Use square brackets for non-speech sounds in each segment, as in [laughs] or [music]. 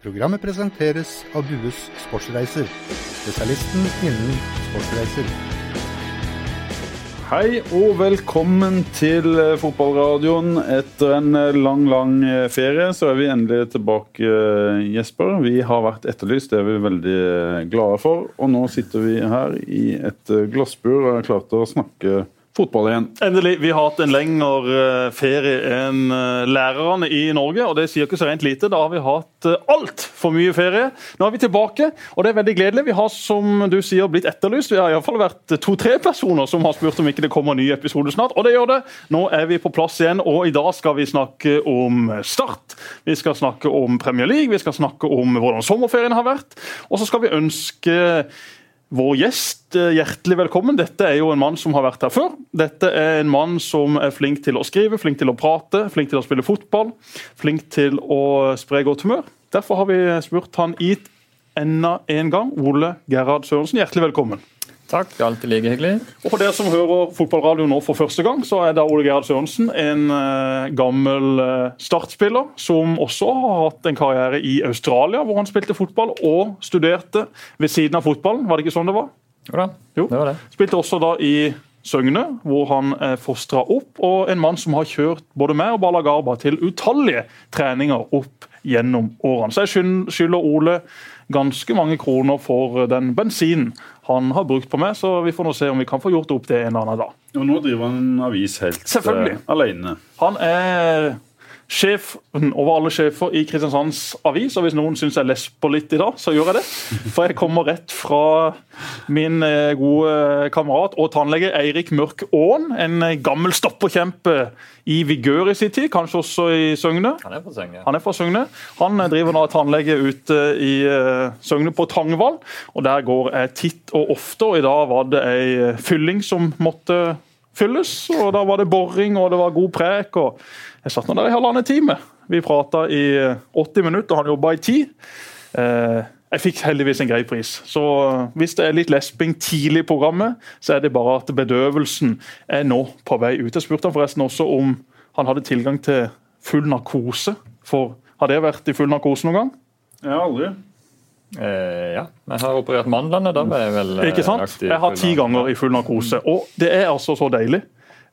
Programmet presenteres av Dues Sportsreiser, spesialisten innen sportsreiser. Hei og velkommen til eh, fotballradioen. Etter en eh, lang, lang eh, ferie så er vi endelig tilbake, Jesper. Vi har vært etterlyst, det er vi veldig glade for. Og nå sitter vi her i et glassbur og er klare til å snakke fotball igjen. Endelig. Vi har hatt en lengre eh, ferie enn eh, lærerne i Norge, og det sier ikke så rent lite. Da har vi hatt eh, altfor mye ferie. Nå er vi tilbake, og det er veldig gledelig. Vi har som du sier, blitt etterlyst. Vi har iallfall vært to-tre personer som har spurt om ikke det kommer en ny episode snart, og det gjør det. Nå er vi på plass igjen, og i dag skal vi snakke om Start. Vi skal snakke om Premier League, vi skal snakke om hvordan sommerferien har vært, og så skal vi ønske vår gjest eh, hjertelig velkommen. Dette er jo en mann som har vært her før. Dette er en mann som er flink til å skrive, flink til å prate, flink til å spille fotball. Flink til å spre godt humør. Derfor har vi spurt han hit enda en gang. Ole Gerhard Sørensen, hjertelig velkommen. Takk, alltid like hyggelig. Og For dere som hører fotballradio nå for første gang, så er da Ole Gerhard Sørensen en uh, gammel uh, startspiller som også har hatt en karriere i Australia, hvor han spilte fotball og studerte ved siden av fotballen. Var det ikke sånn det var? Jo da, jo. det var det. Spilte også da i Søgne, hvor han er fostra opp, og en mann som har kjørt både meg og Bala Garba til utallige treninger opp gjennom årene. Så jeg skylder Ole ganske mange kroner for den bensinen han har brukt på meg, så vi får nå se om vi kan få gjort opp det en eller annen dag. Og nå driver han en avis helt uh, alene. Han er sjef over alle sjefer i Kristiansands Avis. Og hvis noen syns jeg lesper litt i dag, så gjør jeg det. For jeg kommer rett fra min eh, gode kamerat og tannlege Eirik Mørk Aaen. En gammel stopperkjempe i vigør i sin tid, kanskje også i Søgne. Han er fra Søgne. Han fra Søgne. Han driver nå tannlege ute i eh, Søgne på Tangvall. Og der går jeg titt og ofte, og i dag var det ei fylling som måtte fylles. Og da var det boring, og det var god prek. og jeg satt nå der i halvannen time. Vi prata i 80 minutter, og han jobba i 10. Eh, jeg fikk heldigvis en grei pris. Så hvis det er litt lesping tidlig i programmet, så er det bare at bedøvelsen er nå på vei ut. Jeg spurte han forresten også om han hadde tilgang til full narkose. For har det vært i full narkose noen gang? Jeg har aldri. Eh, ja, jeg har operert mandlene. Da var jeg vel eh, Ikke sant? Jeg har ti ganger i full narkose, og det er altså så deilig.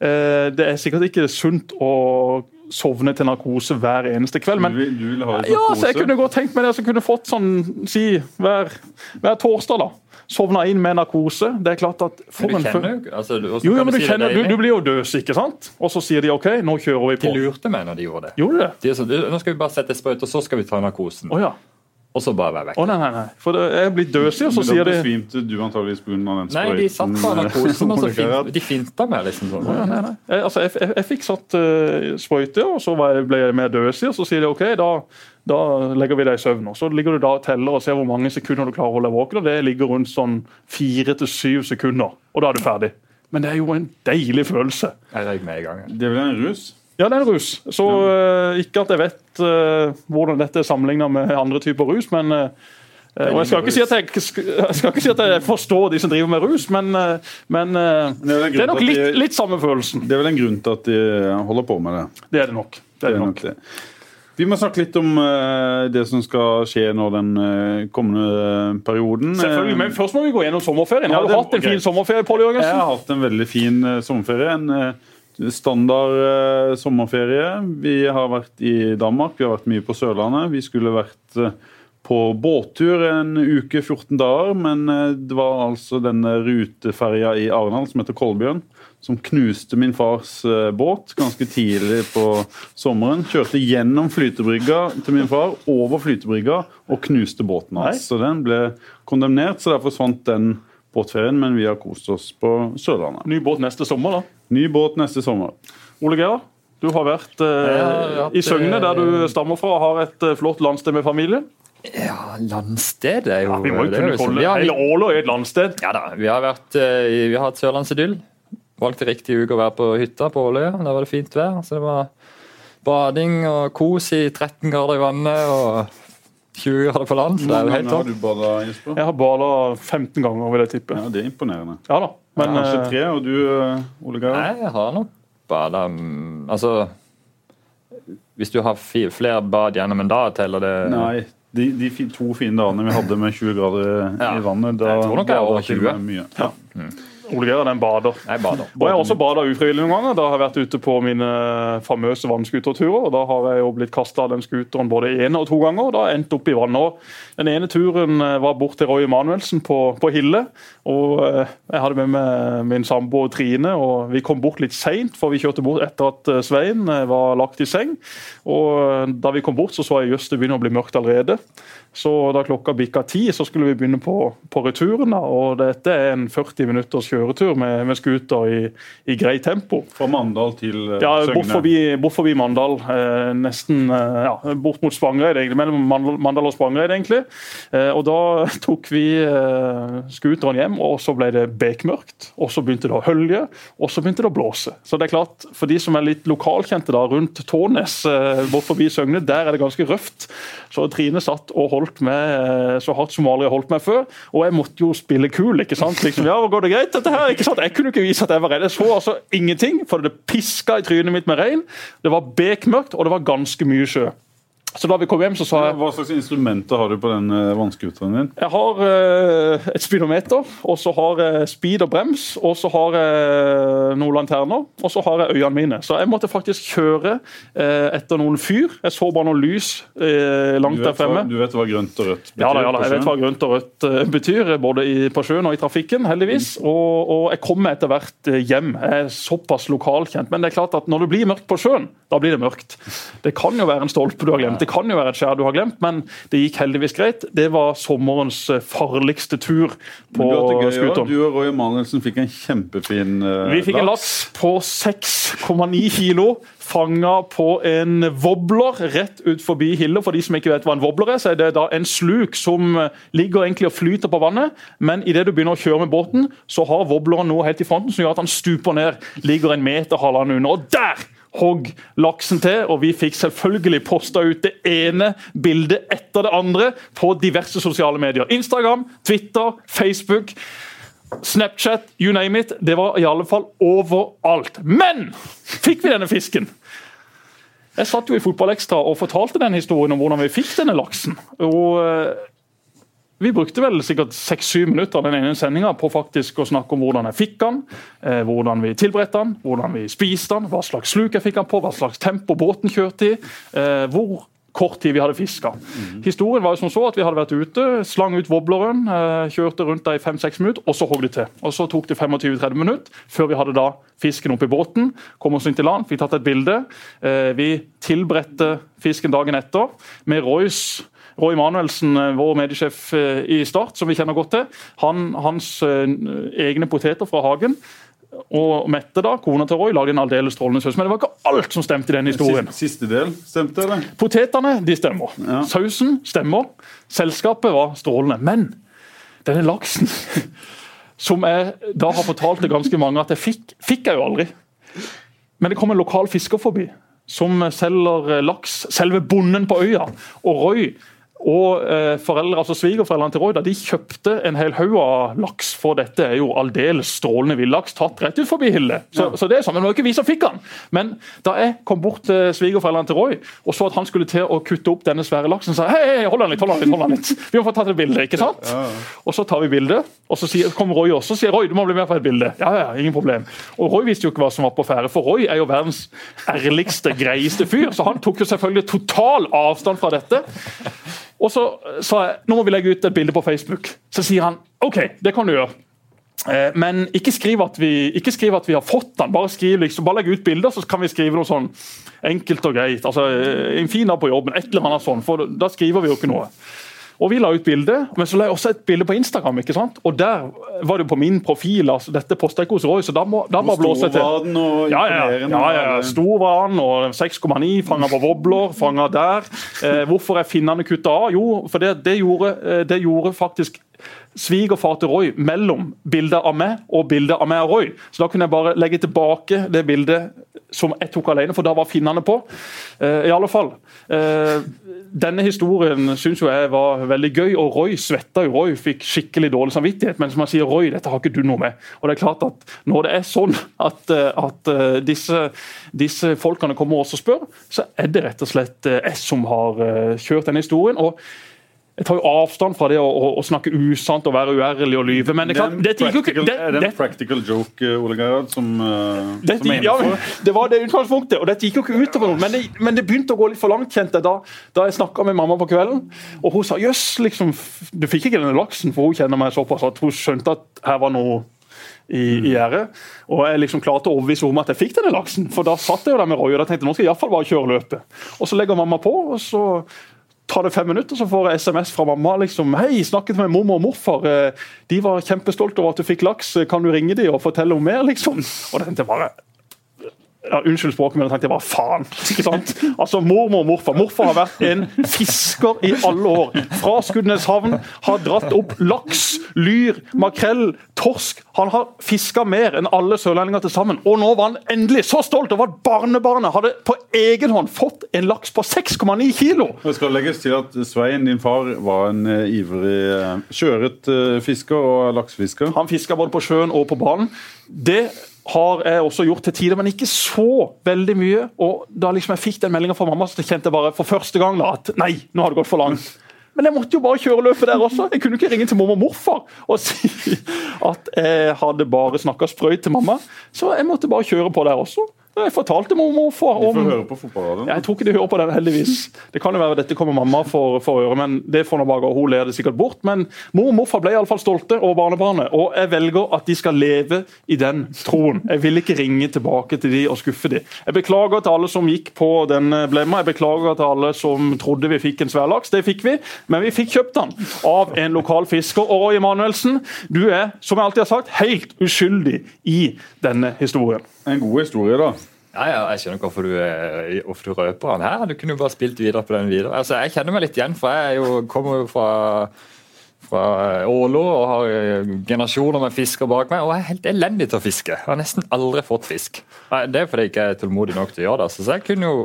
Eh, det er sikkert ikke sunt å sovne til narkose hver eneste kveld. Men du vil, du vil ha ja, så jeg kunne godt tenkt meg det. Så kunne fått sånn si hver, hver torsdag. da Sovna inn med narkose. Det er klart at for men du kjenner jo altså, Jo, jo men du, kjenner, du, du, blir jo døs, ikke sant? Og så sier de OK, nå kjører vi på. De lurte meg når de gjorde det. Gjorde det? De så, nå skal vi bare sette sprøyte, og så skal vi ta narkosen. Oh, ja og så bare være vekk. Å oh, nei, nei, nei. For jeg er blitt døsig, og så sier de Da besvimte du antakeligvis pga. den sprøyten. Nei, de satt på narkosen, og så fin, de finta meg liksom sånn. Nei, nei, nei. Jeg, altså, jeg, jeg, jeg fikk satt uh, sprøyte, og så ble jeg mer døsig, og så sier de OK, da, da legger vi deg i søvn. Og så ligger du da og teller og ser hvor mange sekunder du klarer å holde deg våken, og det ligger rundt sånn fire til syv sekunder, og da er du ferdig. Men det er jo en deilig følelse. Jeg ikke med i gang. Det er vel en rus? Ja, det er en rus. Så uh, ikke at jeg vet uh, hvordan dette er sammenligna med andre typer rus, men uh, og jeg skal, ikke si at jeg, jeg skal ikke si at jeg forstår de som driver med rus, men, men det, er det er nok litt, de, litt, samme følelsen. Det er vel en grunn til at de holder på med det. Det er det nok. Det er det nok. Vi må snakke litt om det som skal skje nå den kommende perioden. Selvfølgelig, Men først må vi gå gjennom sommerferien. Ja, har du hatt en fin sommerferie? Paul Jørgensen? Jeg har hatt en veldig fin sommerferie. En Standard eh, sommerferie. Vi har vært i Danmark, vi har vært mye på Sørlandet. Vi skulle vært eh, på båttur en uke, 14 dager, men eh, det var altså denne ruteferja i Arendal som heter Kolbjørn, som knuste min fars båt ganske tidlig på sommeren. Kjørte gjennom flytebrygga til min far, over flytebrygga, og knuste båten hans. Så den ble kondemnert, så derfor forsvant den båtferien, men vi har kost oss på Sørlandet. Ny båt neste sommer, da? Ny båt neste sommer. Ole Geir, du har vært eh, i Søgne, der du eh, stammer fra, og har et eh, flott landsted med familien. Ja, landsted er jo ja, Vi må jo kunne holde liksom, hele Ålå et landsted. Ja da, vi har, vært, eh, vi har hatt sørlandsidyll. Valgte riktig uke å være på hytta på Åløya. Der var det fint vær. så det var bading og kos i 13 grader i vannet. og 20 grader på land. så det er jo helt topp. Har du bada, Jesper? Jeg har bada 15 ganger, vil jeg tippe. Ja, Det er imponerende. Ja da. Men, ja, kanskje tre, og du, eh, Ole Geir? Jeg har nok bada mm, Altså Hvis du har flere bad gjennom en dag, teller det Nei, De, de to fine dagene vi hadde med 20 grader Ja. i vannet, da Jeg tror nok jeg er over 20. Mye. Ja. Ole Geir den bader. Jeg bader. Og jeg har også bada ufrivillig noen ganger. Da har jeg vært ute på mine famøse vannskuterturer. Da har jeg jo blitt kasta av den skuteren både én og to ganger. og Da endt opp i vannet. Den ene turen eh, var bort til Roy Emanuelsen på, på Hille. og eh, Jeg hadde med meg min samboer Trine, og vi kom bort litt seint, for vi kjørte bort etter at eh, Svein var lagt i seng. og Da vi kom bort, så så jeg jøss, det begynner å bli mørkt allerede. Så da klokka bikka ti, så skulle vi begynne på, på returen. da, og Dette er en 40 minutters kjøretur med, med scooter i, i greit tempo. Fra Mandal til Søgne. Ja, Søgne. bort forbi, bort forbi Mandal. Eh, nesten eh, ja, bort mot Spangereid, egentlig. Mellom Mandal, Mandal og Spangereid, egentlig. Eh, og da [laughs] tok vi eh, scooteren hjem, og så ble det bekmørkt. Og så begynte det å hølje, og så begynte det å blåse. Så det er klart, for de som er litt lokalkjente da, rundt Tårnes, eh, bort forbi Søgne, der er det ganske røft. Så Trine satt og holdt med eh, så hardt som aldri har holdt meg før. Og jeg måtte jo spille kul, ikke sant. Liksom, ja, går det greit, dette her? ikke sant? Jeg kunne ikke vise at jeg var redd. Jeg så altså ingenting, for det piska i trynet mitt med regn. Det var bekmørkt, og det var ganske mye sjø. Så da vi kom hjem, så sa jeg Hva slags instrumenter har du på den eh, vannskuteren din? jeg har eh, et speedometer, og så har jeg speed og brems, og så har jeg noen lanterner, og så har jeg øynene mine. Så jeg måtte faktisk kjøre eh, etter noen fyr. Jeg så bare noen lys eh, langt der fremme. hva, du vet hva grønt og rødt betyr? Ja da, ja da, jeg vet hva grønt og rødt betyr, både i, på sjøen og i trafikken, heldigvis. Og, og jeg kommer etter hvert hjem. Jeg er såpass lokalkjent. Men det er klart at når det blir mørkt på sjøen, da blir det mørkt. Det kan jo være en stolpe du har glemt, det kan jo være et skjær du har glemt, men det gikk heldigvis greit. Det var sommerens eh, farligste tur på skuteren. du og Roy Emanuelsen fikk en kjempefin uh, Vi fikk en laks på 6,9 kilo. Fanga på en wobbler rett ut forbi Hille. For de som ikke vet hva en wobbler er, så er det da en sluk som eh, ligger egentlig og flyter på vannet. Men idet du begynner å kjøre med båten, så har wobbleren noe helt i fronten som gjør at han stuper ned. Ligger en meter halvannen under. Og der! Hogg laksen til, og vi fikk selvfølgelig posta ut det ene bildet etter det andre på diverse sosiale medier. Instagram, Twitter, Facebook. Snapchat, you name it. Det var i alle fall overalt. Men fikk vi denne fisken? Jeg satt jo i Fotballekstra og fortalte den historien om hvordan vi fikk denne laksen. Og eh, vi brukte vel sikkert seks-syv minutter den ene sendinga på faktisk å snakke om hvordan jeg fikk den, eh, hvordan vi tilberedte den, hvordan vi spiste den, hva slags sluk jeg fikk den på, hva slags tempo båten kjørte i, eh, hvor kort tid vi hadde fiska. Historien var jo som så at vi hadde vært ute, slang ut wobbleren, eh, kjørte rundt der i fem-seks minutter, og så hogg det til. Og Så tok det 25-30 minutter før vi hadde da fisken opp i båten, kom oss inn til land, fikk tatt et bilde. Vi tilberedte fisken dagen etter med Roys Roy Emanuelsen, eh, vår mediesjef eh, i Start, som vi kjenner godt til, han, hans eh, egne poteter fra hagen. Og Mette, da, kona til Roy, lagde en aldeles strålende saus. Men det var ikke alt som stemte i den historien. Siste, del, stemte eller? Potetene de stemmer. Ja. Sausen stemmer. Selskapet var strålende. Men denne laksen, [laughs] som jeg da har fortalt til ganske mange at jeg fikk, fikk jeg jo aldri. Men det kom en lokal fisker forbi som selger laks. Selve bonden på øya. Og Roy og eh, foreldre, altså svigerforeldrene til Royda de kjøpte en hel haug av laks, for dette er jo aldeles strålende villaks tatt rett ut forbi Hille. Så, så det er sånn, men det var ikke vi som fikk han. Men da jeg kom bort til svigerforeldrene til Roy og så at han skulle til å kutte opp denne svære laksen, sa jeg hei, hei, hold den litt, hold den litt, hold den litt. [laughs] Vi må få tatt et bilde, ikke sant? Og så tar vi bildet, og så sier, kommer Roy også og sier Roy, du må bli med på et bilde. Ja, ja, ingen problem. Og Roy visste jo ikke hva som var på ferde, for Roy er jo verdens ærligste, greieste fyr, så han tok jo selvfølgelig total avstand fra dette. Og så sa jeg nå må vi legge ut et bilde på Facebook. Så sier han OK, det kan du gjøre. Eh, Men ikke skriv, at vi, ikke skriv at vi har fått den. Bare, skriv liksom, bare legg ut bilder, så kan vi skrive noe sånn enkelt og greit. Altså, eh, En fin dag på jobben, et eller annet sånt. For da skriver vi jo ikke noe. Og Vi la ut bilde, men så la jeg også et bilde på Instagram. ikke sant? Og Der var det på min profil. altså Dette posta jeg hos Roy, så da må, da må blåse til. var den og Ja, ja, ja, ja, Stor var den, og 6,9, fanga på wobbler, fanga der. Eh, hvorfor er finnene kutta av? Jo, for det, det, gjorde, eh, det gjorde faktisk svigerfar til Roy mellom bildet av meg og bildet av meg og Roy. Så da kunne jeg bare legge tilbake det bildet som jeg tok alene, for da var finnene på. Eh, I alle fall. Eh, denne historien syns jeg var veldig gøy, og Roy svetta jo. Roy fikk skikkelig dårlig samvittighet, men som jeg sier, Roy, dette har ikke du noe med. Og det er klart at Når det er sånn at, eh, at eh, disse, disse folkene kommer også og spør, så er det rett og slett eh, jeg som har eh, kjørt denne historien. og jeg tar jo avstand fra det å, å, å snakke usant og være uærlig og lyve. Men det, klart, Det practical, det, er det en practical joke, eh, Ole Gerhard, som, uh, dette, som ja, det var det utgangspunktet, og dette gikk jo ikke utover noe. Men det, men det begynte å gå litt for langt, kjente jeg da, da jeg snakka med mamma på kvelden. Og hun sa jøss, liksom, du fikk ikke denne laksen, for hun kjenner meg såpass at hun skjønte at her var noe i, i gjære. Og jeg liksom klarte å overbevise henne om at jeg fikk denne laksen. For da satt jeg jo der med Roy og da tenkte jeg nå skal jeg iallfall bare kjøre løpet. Og så legger mamma på, og så tar det fem minutter, så får jeg SMS fra mamma. liksom, 'Hei, snakket med mormor og morfar. eh, De var kjempestolte over at du fikk laks. Kan du ringe dem og fortelle om mer?' liksom. Og den bare ja, Unnskyld språket, men jeg tenkte bare faen. ikke sant? Altså Mormor og morfar. Morfar har vært en fisker i alle år. Fra Skudeneshavn. Har dratt opp laks, lyr, makrell, torsk. Han har fiska mer enn alle sørlendinger til sammen. Og nå var han endelig så stolt over at barnebarnet hadde på egen hånd fått en laks på 6,9 kilo! Det skal legges til at Svein, din far, var en eh, ivrig eh, kjøret eh, fisker og laksefisker. Han fiska både på sjøen og på banen. Det har jeg også gjort til tider, men ikke så veldig mye. Og da liksom jeg fikk den meldinga fra mamma, så kjente jeg bare for første gang da, at nei, nå har det gått for langt. Men jeg måtte jo bare kjøre løpet der også. Jeg kunne ikke ringe til mormor og morfar og si at jeg hadde bare snakka sprøyt til mamma. Så jeg måtte bare kjøre på der også. Jeg fortalte mormor og morfar De får høre på fotballradioen. jeg tror ikke de hører på den, heldigvis. Det kan jo være at dette kommer mamma for, for gjøre, men det får nå bare gå. Hun ler det sikkert bort. Men mor og morfar ble iallfall stolte over barnebarnet, og jeg velger at de skal leve i den troen. Jeg vil ikke ringe tilbake til de og skuffe de. Jeg beklager til alle som gikk på den blemma. Jeg beklager til alle som trodde vi fikk en sværlaks. Det fikk vi, men vi fikk kjøpt den av en lokal fisker. Og Roy Emanuelsen, du er, som jeg alltid har sagt, helt uskyldig i denne historien. En god historie, da. Ja, ja, jeg skjønner ikke hvorfor du, eh, hvorfor du røper den her. Du kunne jo bare spilt videre på den videre. Altså, Jeg kjenner meg litt igjen, for jeg jo, kommer jo fra fra Ålo og har eh, generasjoner med fisker bak meg, og jeg er helt elendig til å fiske. Jeg har nesten aldri fått fisk. Nei, Det er fordi jeg ikke er tålmodig nok til å gjøre det. Så jeg kunne jo,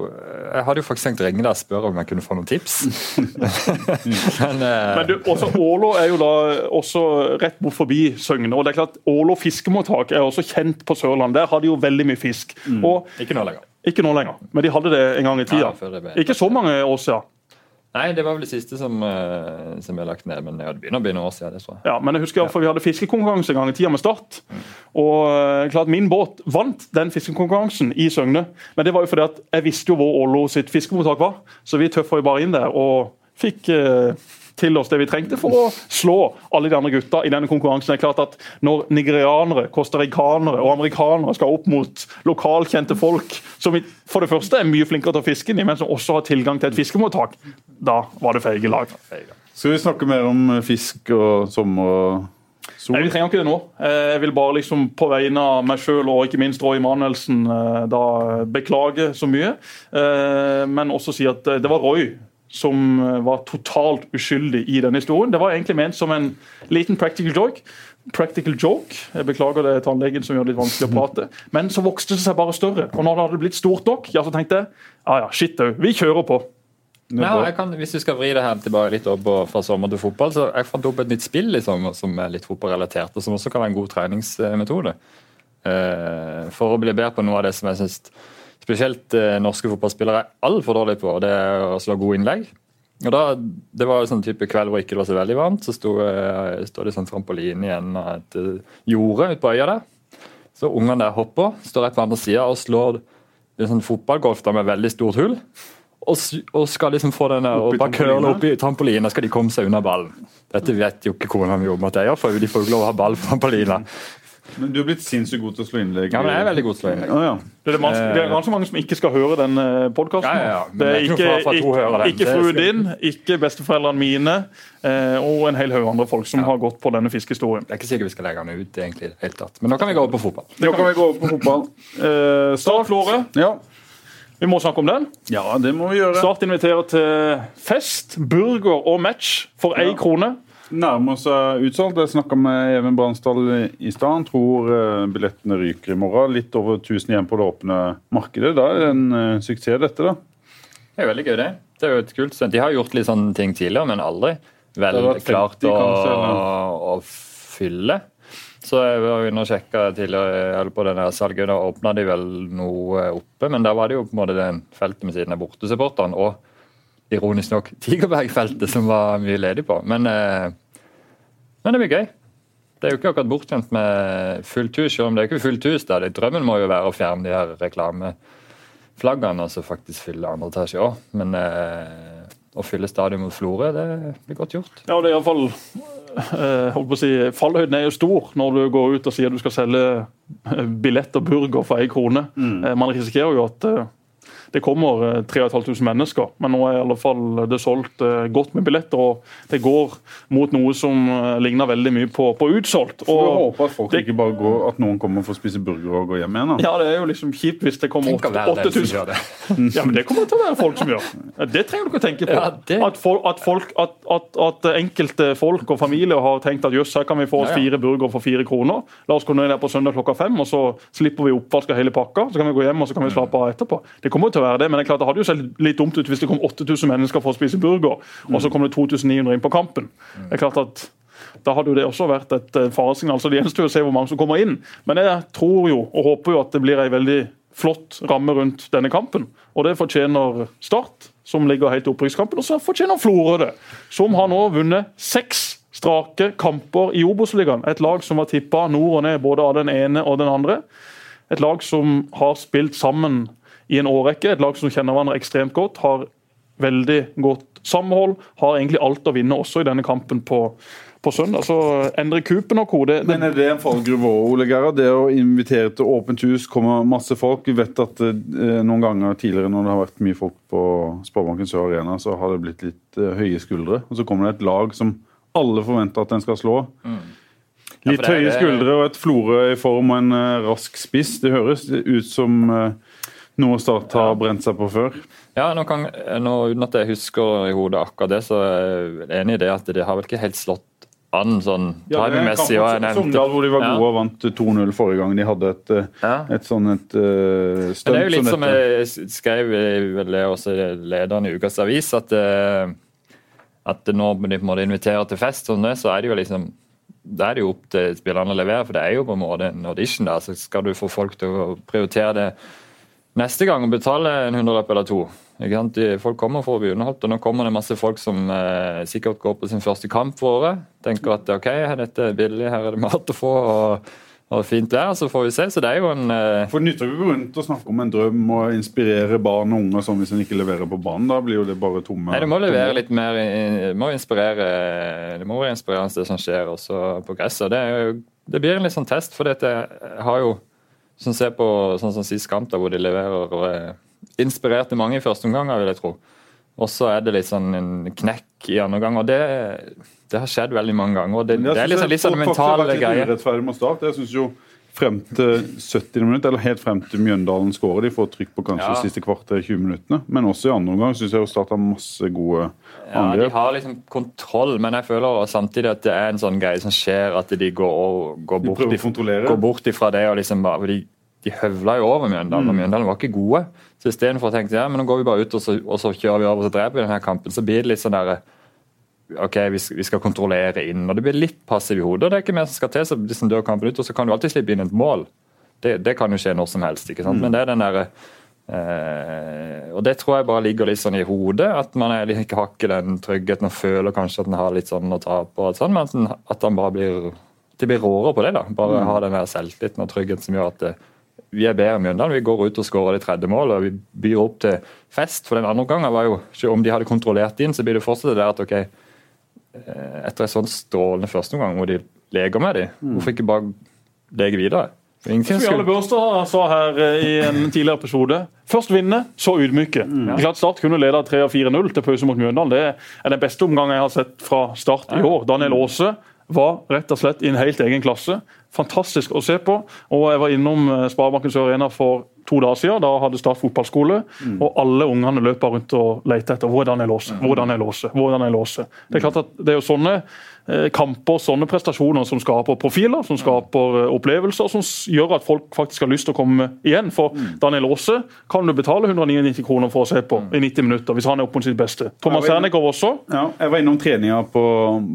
jeg hadde jo faktisk tenkt å ringe deg og spørre om jeg kunne få noen tips. [laughs] Men, eh, Men du, også Ålå er jo da også rett bort forbi Søgne. og det er klart Ålå fiskemottak er også kjent på Sørlandet. Der har de jo veldig mye fisk. Og ikke nå lenger. Ikke nå lenger, men de hadde det en gang i tida. Ja, Ikke så mange år siden. Nei, det var vel det siste som, uh, som ble lagt ned, men det begynner å bli noen år siden. det tror jeg. Ja, men jeg husker hvert Vi hadde fiskekonkurranse en gang i tida med Start. Og eh, klart Min båt vant den fiskekonkurransen i Søgne. Men det var jo fordi at jeg visste jo hvor Ålo sitt fiskemottak var. Så vi tøffa jo bare inn der og fikk eh, til oss det vi trengte for å slå alle de andre gutta i denne konkurransen. Det er klart at Når nigerianere, costaricanere og amerikanere skal opp mot lokalkjente folk, som for det første er mye flinkere til å fiske, enn de, men som også har tilgang til et fiskemottak, da var det feige lag. Skal vi snakke mer om eh, fisk og sommer og sol? Nei, Vi trenger ikke det nå. Eh, Jeg vil bare liksom på vegne av meg sjøl og ikke minst Roy Emanuelsen eh, da beklage så mye. Men også si at det var Roy som eh, var totalt uskyldig i denne historien. Det var egentlig ment som en liten practical joke. Practical joke. Jeg beklager det tannlegen som gjør det litt vanskelig å prate. Men så vokste det seg bare større. Og når det hadde blitt stort nok, ja, så tenkte jeg ja ja, shit au, vi kjører på. Ja, kan, hvis du skal vri det her tilbake litt opp fra sommer til fotball, så jeg fant opp et nytt spill liksom, som er litt fotballrelatert, og som også kan være en god treningsmetode. Eh, for å bli bedre på noe av det som jeg syns spesielt eh, norske fotballspillere er altfor dårlige på, og det er å slå gode innlegg. Og da, Det var jo sånn type kveld hvor ikke det var så veldig varmt. Så sto, sto det sånn trampoline igjen av et eh, jorde ute på øya der. Så ungene der hopper, står rett på andre sida og slår en sånn fotballgolf med veldig stort hull. Og, og skal liksom få den der, og bare curle opp i trampolina, skal de komme seg unna ballen. Dette vet jo ikke kona mi om at jeg gjør, for de får jo ikke lov å ha ball på trampolina. Men du er blitt sinnssykt god til å slå innlegg. Ja, men jeg er veldig god til å slå innlegg. Ja, ja. Det er, det er ganske mange som ikke skal høre den podkasten. Ja, ja, ja. Det er ikke ikke, ikke, fruen din, ikke besteforeldrene mine, eh, og en hel haug andre folk som har gått på denne fiskehistorien. Det er ikke sikkert vi skal legge den ut, egentlig. helt tatt. Men nå kan vi gå over på fotball. Nå kan vi gå over på fotball. Eh, Start, Flore. Ja. Vi må snakke om den. ja, det må vi gjøre. Start inviterer til fest, burger og match for én Ja. krone. Nærmer seg utsolgt. Jeg snakka med Even Bransdal i stad. Han tror eh, billettene ryker i morgen. Litt over 1000 igjen på det åpne markedet. Da er det en eh, suksess, dette. da. Det er veldig gøy, det. Det er jo et kult. De har gjort litt sånne ting tidligere, men aldri vel Det 50 klart å, å fylle. Så jeg var inne og sjekka tidligere på denne salget. Da åpna de vel noe oppe, men der var det jo på en måte den feltet med siden av bortesupporterne. Og ironisk nok Tigerbergfeltet som var mye ledig på. Men, eh, men det blir gøy. Det er jo ikke akkurat bortskjemt med fullt hus, selv om det er ikke fullt hus. da. Drømmen må jo være å fjerne de her reklameflaggene og så faktisk fylle andre etasje òg. Men eh, å fylle stadion mot Florø, det blir godt gjort. Ja, det er i hvert fall eh, holdt på å si, Fallhøyden er jo stor når du går ut og sier du skal selge eh, billett og burger for én krone. Mm. Man risikerer jo at eh, det kommer eh, 3500 mennesker, men nå er i alle fall det solgt eh, godt med billetter. og Det går mot noe som eh, ligner veldig mye på, på utsolgt. Så du håper at folk det- ikke bare går, at noen kommer for å spise burger og gå hjem igjen. da. ja, Det er jo liksom kjipt hvis det kommer Tenk å være den som 8000. [laughs] Ja, men Det kommer til å være folk som gjør. Det trenger du ikke å tenke på. Ja, det- At, folk, at, folk, at, at, at enkelte folk og familier har tenkt at jøss, her kan vi få oss Ja, ja. fire burgere for fire kroner. La oss gå ned der på søndag klokka fem, og så slipper vi oppvask av hele pakka. Så kan vi gå hjem og så kan vi slappe av etterpå. Det kommer jo til å være det, men det er klart det hadde jo sett litt dumt ut hvis det kom 8000 mennesker for å spise burger, og så kom det 2900 inn på kampen. Det er klart at da hadde jo det også vært et eh, faresignal. så Det gjenstår å se hvor mange som kommer inn. Men jeg tror jo og håper jo at det blir ei veldig flott ramme rundt denne kampen. Og det fortjener Start, som ligger helt i opprykkskampen. Og så fortjener Florø det, som har nå vunnet seks strake kamper i Obos-ligaen. Et lag som var tippa nord og ned både av den ene og den andre. Et lag som har spilt sammen i en årrekke. Et lag som kjenner hverandre ekstremt godt. Har veldig godt samhold. Har egentlig alt å vinne også i denne kampen på, på søndag. Så Endre Kupen og kode Det, Men er det en fallgruve òg, Ole Gerhard? Det å invitere til åpent hus, kommer masse folk. Vi vet at eh, noen ganger tidligere når det har vært mye folk på Sparebanken Sør Arena, så har det blitt litt eh, høye skuldre. Og så kommer det et lag som alle forventer at den skal slå. Mm. Litt ja, det høye skuldre og et Florø i form og en uh, rask spiss. Det høres ut som eh, noe Start har brent seg på før. Ja, nå kan, nå, Uten at jeg husker i hodet akkurat det, så er jeg enig i det at de har vel ikke helt slått an sånn Ja, det nevnte- Sogndal hvor de var Ja. gode og vant 2-0 forrige gang de hadde et, eh, Ja. et sånn et uh, stunt det er jo litt som som jeg skrev vel det også lederen i Ukas Avis, at, eh, at når de på en måte inviterer til fest, sånn det, så er det jo liksom da er det jo opp til spillerne å levere, for det er jo på en måte en audition. der, Så skal du få folk til å prioritere det neste gang og betale en hundrelapp eller to. Folk kommer for å bli underholdt, og nå kommer det masse folk som eh, sikkert går på sin første kamp for året. Tenker at ok, dette er billig, her er det mat å få, og, og fint vær, så får vi se. Så det er jo en uh... For nytter vi rundt å snakke om en drøm og inspirere barn og unge sånn hvis en ikke leverer på banen. Da blir jo det bare tomme Nei, det må levere litt mer Det må inspirere Det må være inspirerende det som skjer også på gresset. Det, jo, det blir en litt sånn test, for dette har jo Sånn ser på sånn som sist kamp, hvor de leverer og er inspirert i mange i første omgang, vil jeg tro. Og så er det litt sånn en knekk i andre gang, og det, det har skjedd veldig mange ganger. og Det, det er liksom litt sånn mentale greier. Jeg synes jo frem til 70 minutter, eller helt frem til Mjøndalen skårer, de får trykk på kanskje Ja. de siste kvarter 20 minuttene. Men også i andre omgang syns jeg jo Start har masse gode Ja, De har liksom kontroll, men jeg føler samtidig at det er en sånn greie som skjer, at de går, og, går De bort prøver å kontrollere. gå bort ifra det og liksom bare De, de høvla jo over Mjøndalen, Mm. og Mjøndalen var ikke gode. Så istedenfor å tenke ja, men nå går vi bare ut og så, og så kjører vi over og så dreper vi denne kampen, så blir det litt sånn derre OK, vi skal, vi skal kontrollere inn. og Det blir litt passiv i hodet. og Det er ikke mer som skal til. så liksom dør kampen ut, og så kan du alltid slippe inn et mål. Det, det kan jo skje når som helst. ikke Mm. sant? Men det er den derre Eh, og Det tror jeg bare ligger litt sånn i hodet. At man er, ikke har ikke den tryggheten og føler kanskje at man har litt sånn å tape. og sånn, Men at, den- bare blir det blir råere på det. da. Bare Mm. ha den der selvtilliten og tryggheten som gjør at eh, vi er bedre enn Mjøndalen. Vi går ut og skårer det tredje målet og vi byr opp til fest. For den andre gangen var jo, ikke om de hadde kontrollert inn, så blir det fortsatt det der at ok, eh, etter en sånn strålende første omgang hvor de leker med dem, Mm. hvorfor ikke bare leke videre? Ingenting Som Jarle Børstad sa her eh, i en tidligere episode. Først vinne, så ydmyke. Mm. Klart Start kunne lede 3-4-0 til pause mot Mjøndalen. Det er den beste omgangen jeg har sett fra Start i år. Daniel Aase var rett og slett i en helt egen klasse. Fantastisk å se på. Og Jeg var innom eh, Sparebanken Sør Arena for to dager siden. Da hadde Start fotballskole. Og alle ungene løper rundt og leter etter hvordan er Daniel hvordan Hvor er Daniel hvordan Hvor er Daniel Det er klart at det er jo sånne eh, kamper, sånne prestasjoner som skaper profiler, som skaper eh, opplevelser, som gjør at folk faktisk har lyst til å komme igjen. For Daniel Aase kan du betale 199 kroner for å se på i 90 minutter, hvis han er oppe på sitt beste. Thomas Ja, også. Ja, jeg var innom treninga på,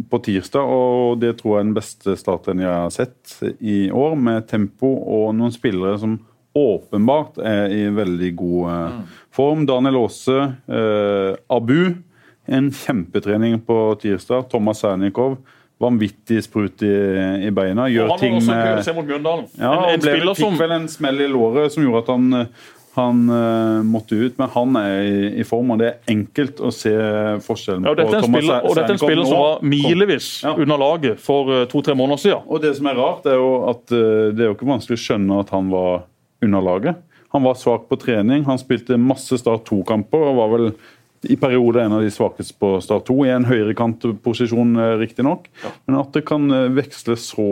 på tirsdag, og det tror jeg er den beste starten jeg har sett i år. Med tempo og noen spillere som åpenbart er i veldig god eh, form. Daniel Aase, eh, Abu En kjempetrening på tirsdag. Thomas Sernikov. Vanvittig sprut i, i beina. Gjør Og han ting også med kul å se mot Mjøndalen. ja, en, en ble, spiller fikk som vel en smell i låret som gjorde at han, han uh, måtte ut, men han er i, i form, og det er enkelt å se forskjellen ja, er en Thomas spiller, og dette er en spiller som var milevis Ja. under laget for uh, to-tre måneder siden. Og det som er rart, er jo at uh, det er jo ikke vanskelig å skjønne at han var under laget. Han var svak på trening, han spilte masse Start 2-kamper og var vel i perioder en av de svakeste på Start 2, i en høyrekantposisjon riktignok. Ja. Men at det kan eh, veksle så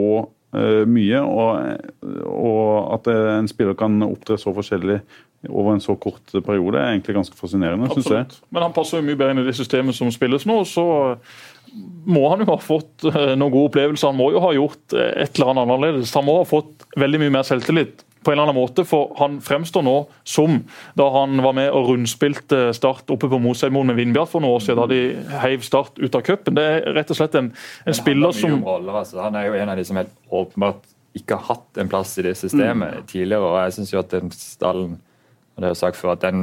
eh, mye, og, og at eh, en spiller kan opptre så forskjellig over en så kort periode, er egentlig ganske fascinerende, syns jeg. Men han passer jo mye bedre inn i det systemet som spilles nå. Så må han jo ha fått eh, noen gode opplevelser. Han må jo ha gjort eh, et eller annet annerledes. Han må ha fått veldig mye mer selvtillit på en eller annen måte, for han fremstår nå som da han var med og rundspilte Start oppe på Mosheimoen med Vindbjart for noen år siden, da de heiv Start ut av cupen. Det er rett og slett en, en spiller Han har mye som om roller, altså. Han er jo en av de som helt åpenbart ikke har hatt en plass i det systemet tidligere. og jeg synes jo at den stallen og det er jo sagt før, at den,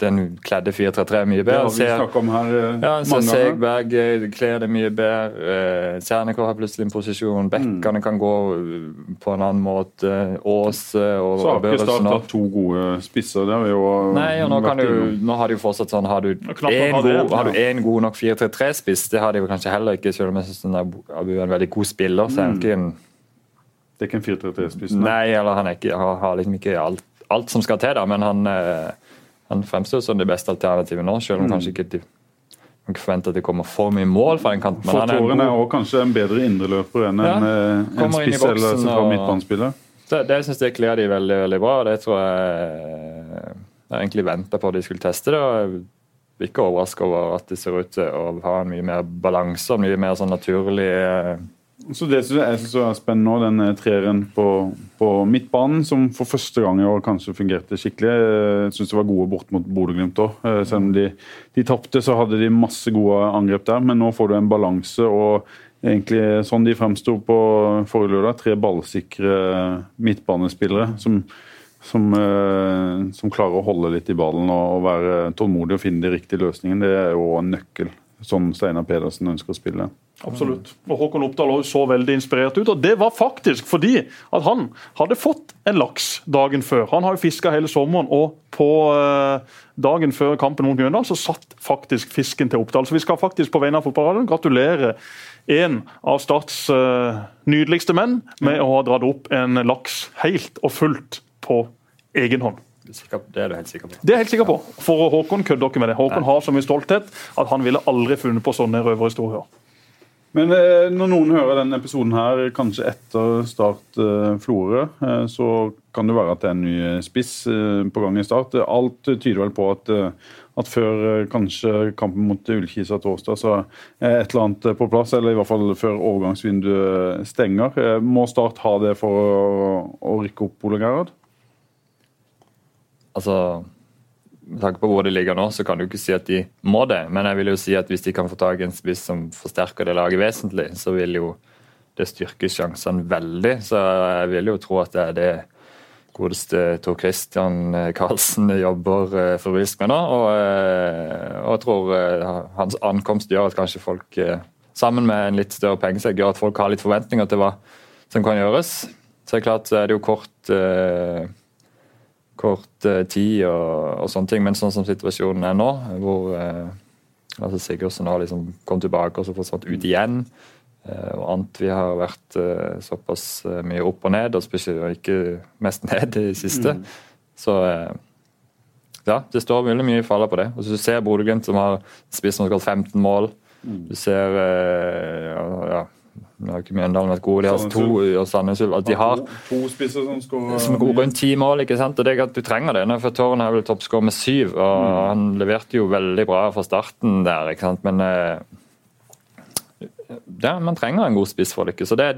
den kledde 4-3-3 mye Det har vi Ser- om her eh, ja, så. Segberg eh, kler det mye bedre. Eh, Sernikov har plutselig en posisjon. Bekkene kan gå eh, på en annen måte. Aas og Så har ikke Start hatt to gode spisser. Det har vi jo Nei, og nå, kan du, nå har de jo fortsatt sånn Har du én en god, ja. god nok 4-3-3-spiss? Det har de jo kanskje heller ikke, selv om jeg syns Abu er en veldig god spiller. så er han ikke en Det er ikke en 4-3-3-spiss. Nei, eller han ikke, har, har liksom ikke alt, alt som skal til, da, men han, eh, han fremstår som det beste alternativet nå, selv om Mm. kanskje ikke de man kan forventer at det kommer for mye mål fra den kanten. For han er en også kanskje en bedre indreløper enn Ja, en, eh, en i spiss eller sentral midtbanespiller. det, det syns jeg kler de veldig veldig bra. og Det tror jeg Jeg egentlig venta på at de skulle teste det. og ikke overraska over at det ser ut til å ha en mye mer balanse og mye mer sånn naturlig eh, Så Det som jeg, synes er spennende nå, den eh, treeren på, på midtbanen, som for første gang i år kanskje fungerte skikkelig. Jeg syns de var gode bort mot Bodø-Glimt òg. Selv om de, de tapte, så hadde de masse gode angrep der. Men nå får du en balanse, og egentlig sånn de fremsto på forrige lørdag, tre ballsikre midtbanespillere som, som, eh, som klarer å holde litt i ballen og, være tålmodig og finne de riktige løsningene. Det er jo en nøkkel, som Steinar Pedersen ønsker å spille. Absolutt. Og Håkon Oppdal så veldig inspirert ut. og Det var faktisk fordi at han hadde fått en laks dagen før. Han har jo fiska hele sommeren, og på eh, dagen før kampen mot Mjøndalen så satt faktisk fisken til Oppdal. Så vi skal faktisk på vegne av fotballradioen gratulere en av Starts eh, nydeligste menn med å ha dratt opp en laks helt og fullt på egen hånd. Det er du helt sikker på. Det er jeg helt sikker på. For Håkon kødder ikke med det. Håkon har så mye stolthet at han ville aldri funnet på sånne røverhistorier. Men eh, når noen hører denne episoden her, kanskje etter Start eh, Florø, eh, så kan det være at det er en ny spiss på gang i Start. Alt tyder vel på at, at før kanskje kampen mot Ullkisa torsdag, så er et eller annet på plass. Eller i hvert fall før overgangsvinduet stenger. Må Start ha det for å, å rykke opp, Ole Gerhard? Altså, Med tanke på hvor de ligger nå, så kan du ikke si at de må det. Men jeg vil jo si at hvis de kan få tak i en spiss som forsterker det laget vesentlig, så vil jo det styrke sjansene veldig. Så jeg vil jo tro at det er det godeste Tor Christian Karlsen jobber eh, febrilsk med nå. Og, eh, og jeg tror eh, hans ankomst gjør at kanskje folk, eh, sammen med en litt større pengesekk, gjør at folk har litt forventninger til hva som kan gjøres. Så er det klart så er det jo kort eh, kort eh, tid og, og sånne ting, men sånn som situasjonen er nå, hvor eh, altså Sigurdsen har liksom kommet tilbake og så forsvant ut igjen, eh, og Antvi har vært eh, såpass eh, mye opp og ned, og spesielt ikke mest [laughs] ned i det siste, så eh, ja, det står veldig mye i falla på det. Og så Du ser Bodø-Glimt som har spiss som har skåret 15 mål. Du ser ja, ja, Nå har ikke Mjøndalen vært gode, de har to og Sandnes Ulf. De har to, spisser som skårer som går rundt ti mål. ikke sant? Og det er at Du trenger det. For Tårn er vel toppskårer med syv, og han leverte jo veldig bra fra starten der. ikke sant? Men eh, ja, man trenger en god spiss for å lykkes. Så det,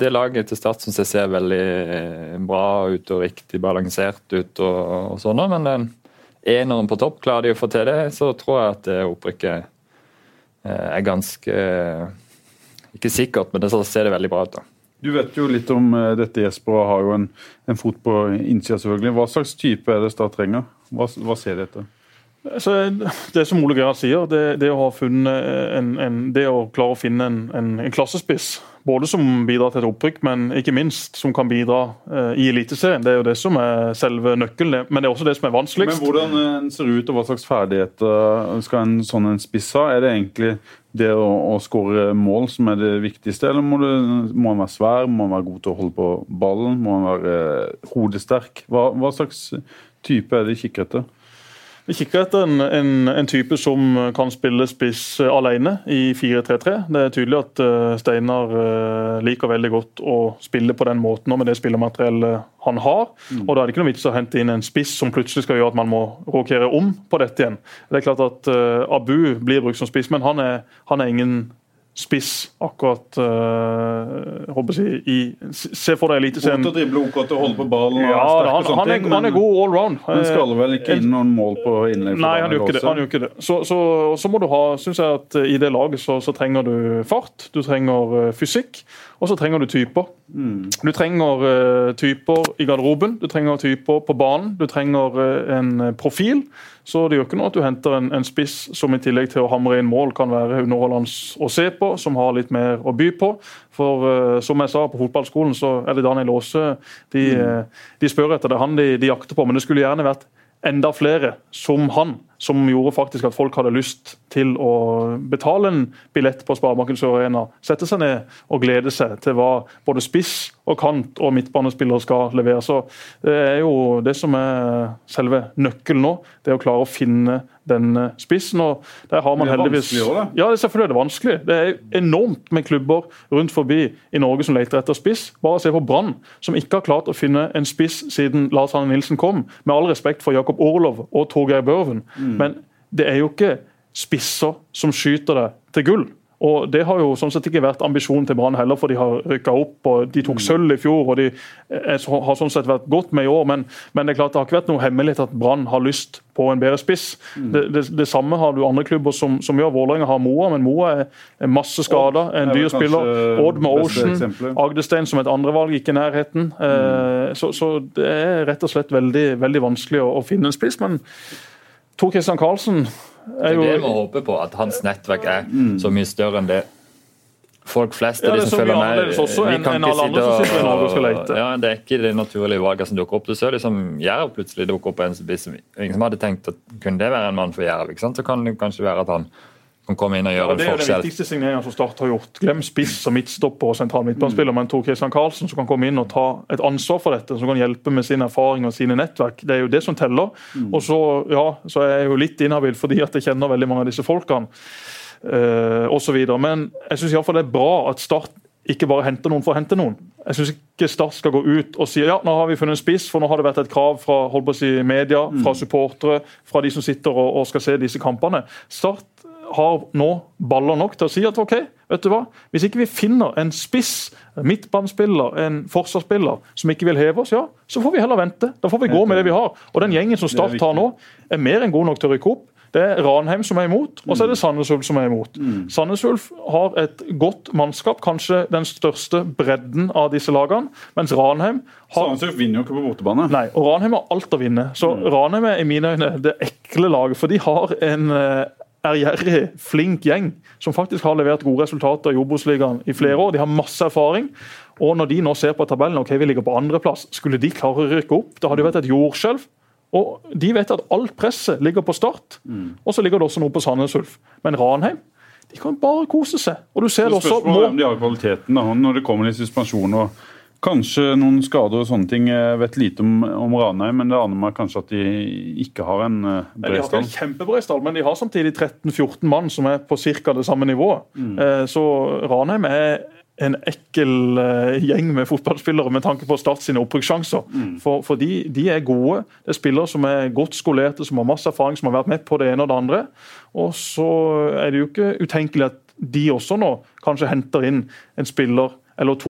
det laget til Start syns jeg ser veldig eh, bra ut og riktig balansert ut. og, og sånn, Men den eneren på topp, klarer de å få til det, så tror jeg at opprykket eh, er ganske eh, Ikke sikkert, men det ser det veldig bra ut. da. Du vet jo litt om eh, dette, Jesper, og har jo en, en fot på innsida, selvfølgelig. Hva slags type er det Start trenger? Hva, hva ser de etter? Så det som Ole Gerhard sier, det, det, å ha en, en, det å klare å finne en, en, en, klassespiss, både som bidrar til et opprykk, men ikke minst som kan bidra eh, i Eliteserien, det er jo det som er selve nøkkelen. Men det er også det som er vanskeligst. Men Hvordan en ser ut og hva slags ferdigheter skal en sånn en spiss ha? Er det egentlig det å, å skåre mål som er det viktigste, eller må, du, må han være svær, må han være god til å holde på ballen, må han være eh, hodesterk? Hva, hva slags type er det de kikker etter? Vi kikker etter en, en, en, type som kan spille spiss eh, alene i 4-3-3. Det er tydelig at uh, Steinar uh, liker veldig godt å spille på den måten og med det spillermateriellet han har. Mm. og Da er det ikke noe vits å hente inn en spiss som plutselig skal gjøre at man må rokere om på dette igjen. Det er klart at Abu blir brukt som spiss, men han er, han er ingen spiss akkurat uh, håper jeg, i, Se for deg Eliteserien. God til å drible, OK til å holde på ballen. Ja, han, han, er, han, er, god all round. Han skal vel ikke inn noen mål på innlegg? Nei, han gjør ikke det. Han gjør ikke det. Så, så, så, må du ha, synes jeg at i det laget så, så trenger du fart, du trenger uh, fysikk, og så trenger du typer. Mm. Du trenger uh, typer i garderoben, du trenger typer på banen, du trenger en profil. Så det gjør ikke noe at du henter en, en, spiss som i tillegg til å hamre inn mål kan være underholdende å se på, som har litt mer å by på. For uh, som jeg sa, på fotballskolen så er det Daniel Aase de, mm. uh, de, spør etter. Det er han de, de jakter på. Men det skulle gjerne vært enda flere som han, som gjorde faktisk at folk hadde lyst til å betale en billett på Sparebanken Sør Arena, sette seg ned og glede seg til hva både spiss og kant og midtbanespillere skal levere. Så Det er jo det som er selve nøkkelen nå, det er å klare å finne den spissen. og der har man det er heldigvis... Vanskelig, ja, det er selvfølgelig det vanskelig. Det er enormt med klubber rundt forbi i Norge som leter etter spiss. Bare se på Brann, som ikke har klart å finne en spiss siden Lars Hanne Nilsen kom. Med all respekt for Jakob Orlov og Torgeir Børven, mm. men det er jo ikke spisser som skyter det til gull. Og Det har jo sånn sett ikke vært ambisjonen til Brann heller, for de har rykka opp. og De tok mm. sølv i fjor og de har sånn sett vært godt med i år. Men, men det er klart det har ikke vært noe hemmelighet at Brann har lyst på en bedre spiss. Mm. Det, det, det, samme har du andre klubber som, som gjør. Vålerenga har Moa, men Moa er masse skader. En dyr spiller. Odd med Ocean. Agdestein som et andrevalg, ikke i nærheten. Mm. Eh, så, så, det er rett og slett veldig, veldig vanskelig å, å finne en spiss. men Tor Christian Karlsen er jo Det er det vi håper på, at hans nettverk er mm. så mye større enn det folk flest ja, de som følger med vi kan ikke sitte og, og ja, Det er ikke det naturlige valget som dukker opp. Du ser liksom Jerv plutselig dukker opp en som ingen som hadde tenkt at kunne det være en mann for Jerv. Så kan det kanskje være at han kan komme inn og gjøre ja, en forskjell. Det er den viktigste signeringen som Start har gjort. Glem spiss og midtstopper og sentral midtbanespiller, mm. men Tor Kristian Karlsen som kan komme inn og ta et ansvar for dette, som kan hjelpe med sin erfaring og sine nettverk. Det er jo det som teller. Mm. Og så, ja, så er jeg jo litt inhabil fordi at jeg kjenner veldig mange av disse folkene. Uh, og så videre. Men jeg syns det er bra at Start ikke bare henter noen for å hente noen. Jeg syns ikke Start skal gå ut og si ja, nå har vi funnet en spiss, for nå har det vært et krav fra holdt på å si, media, fra mm. supportere, fra de som sitter og, og skal se disse kampene. Start har nå baller nok til å si at ok, vet du hva, hvis ikke vi finner en spiss, en midtbanespiller, en forsvarsspiller som ikke vil heve oss, ja, så får vi heller vente. Da får vi gå med det vi har. Og den gjengen som Start har nå, er mer enn god nok til å rykke opp. Det er Ranheim som er imot, og så er det mm. Sandnes Ulf som er imot. Mm. Sandnes Ulf har et godt mannskap, kanskje den største bredden av disse lagene. Mens Ranheim har Sandnes Ulf vinner jo ikke på bortebane. Nei, og Ranheim har alt å vinne. Så mm. Ranheim er i mine øyne det ekle laget, for de har en eh, ærgjerrig, flink gjeng som faktisk har levert gode resultater i Obos-ligaen i flere år. De har masse erfaring. Og når de nå ser på tabellen ok, vi ligger på andreplass, skulle de klare å rykke opp? Det hadde jo vært et jordskjelv. Og De vet at alt presset ligger på Start, mm. og så ligger det også noe på Sandnes Ulf. Men Ranheim de kan bare kose seg. Og du ser det også... Spørsmålet er om de har kvaliteten da, når det kommer i suspensjon. og Kanskje noen skader og sånne ting. Jeg vet lite om, om Ranheim, men det aner meg kanskje at de ikke har en uh, bred stall. De har ikke en kjempebred stall, men de har samtidig 13-14 mann som er på ca. det samme nivået. Mm. Uh, så Ranheim er en ekkel uh, gjeng med fotballspillere med tanke på å starte sine opprykkssjanser. Mm. For, for de, de, er gode. Det er spillere som er godt skolerte, som har masse erfaring, som har vært med på det ene og det andre. Og så er det jo ikke utenkelig at de også nå kanskje henter inn en spiller eller to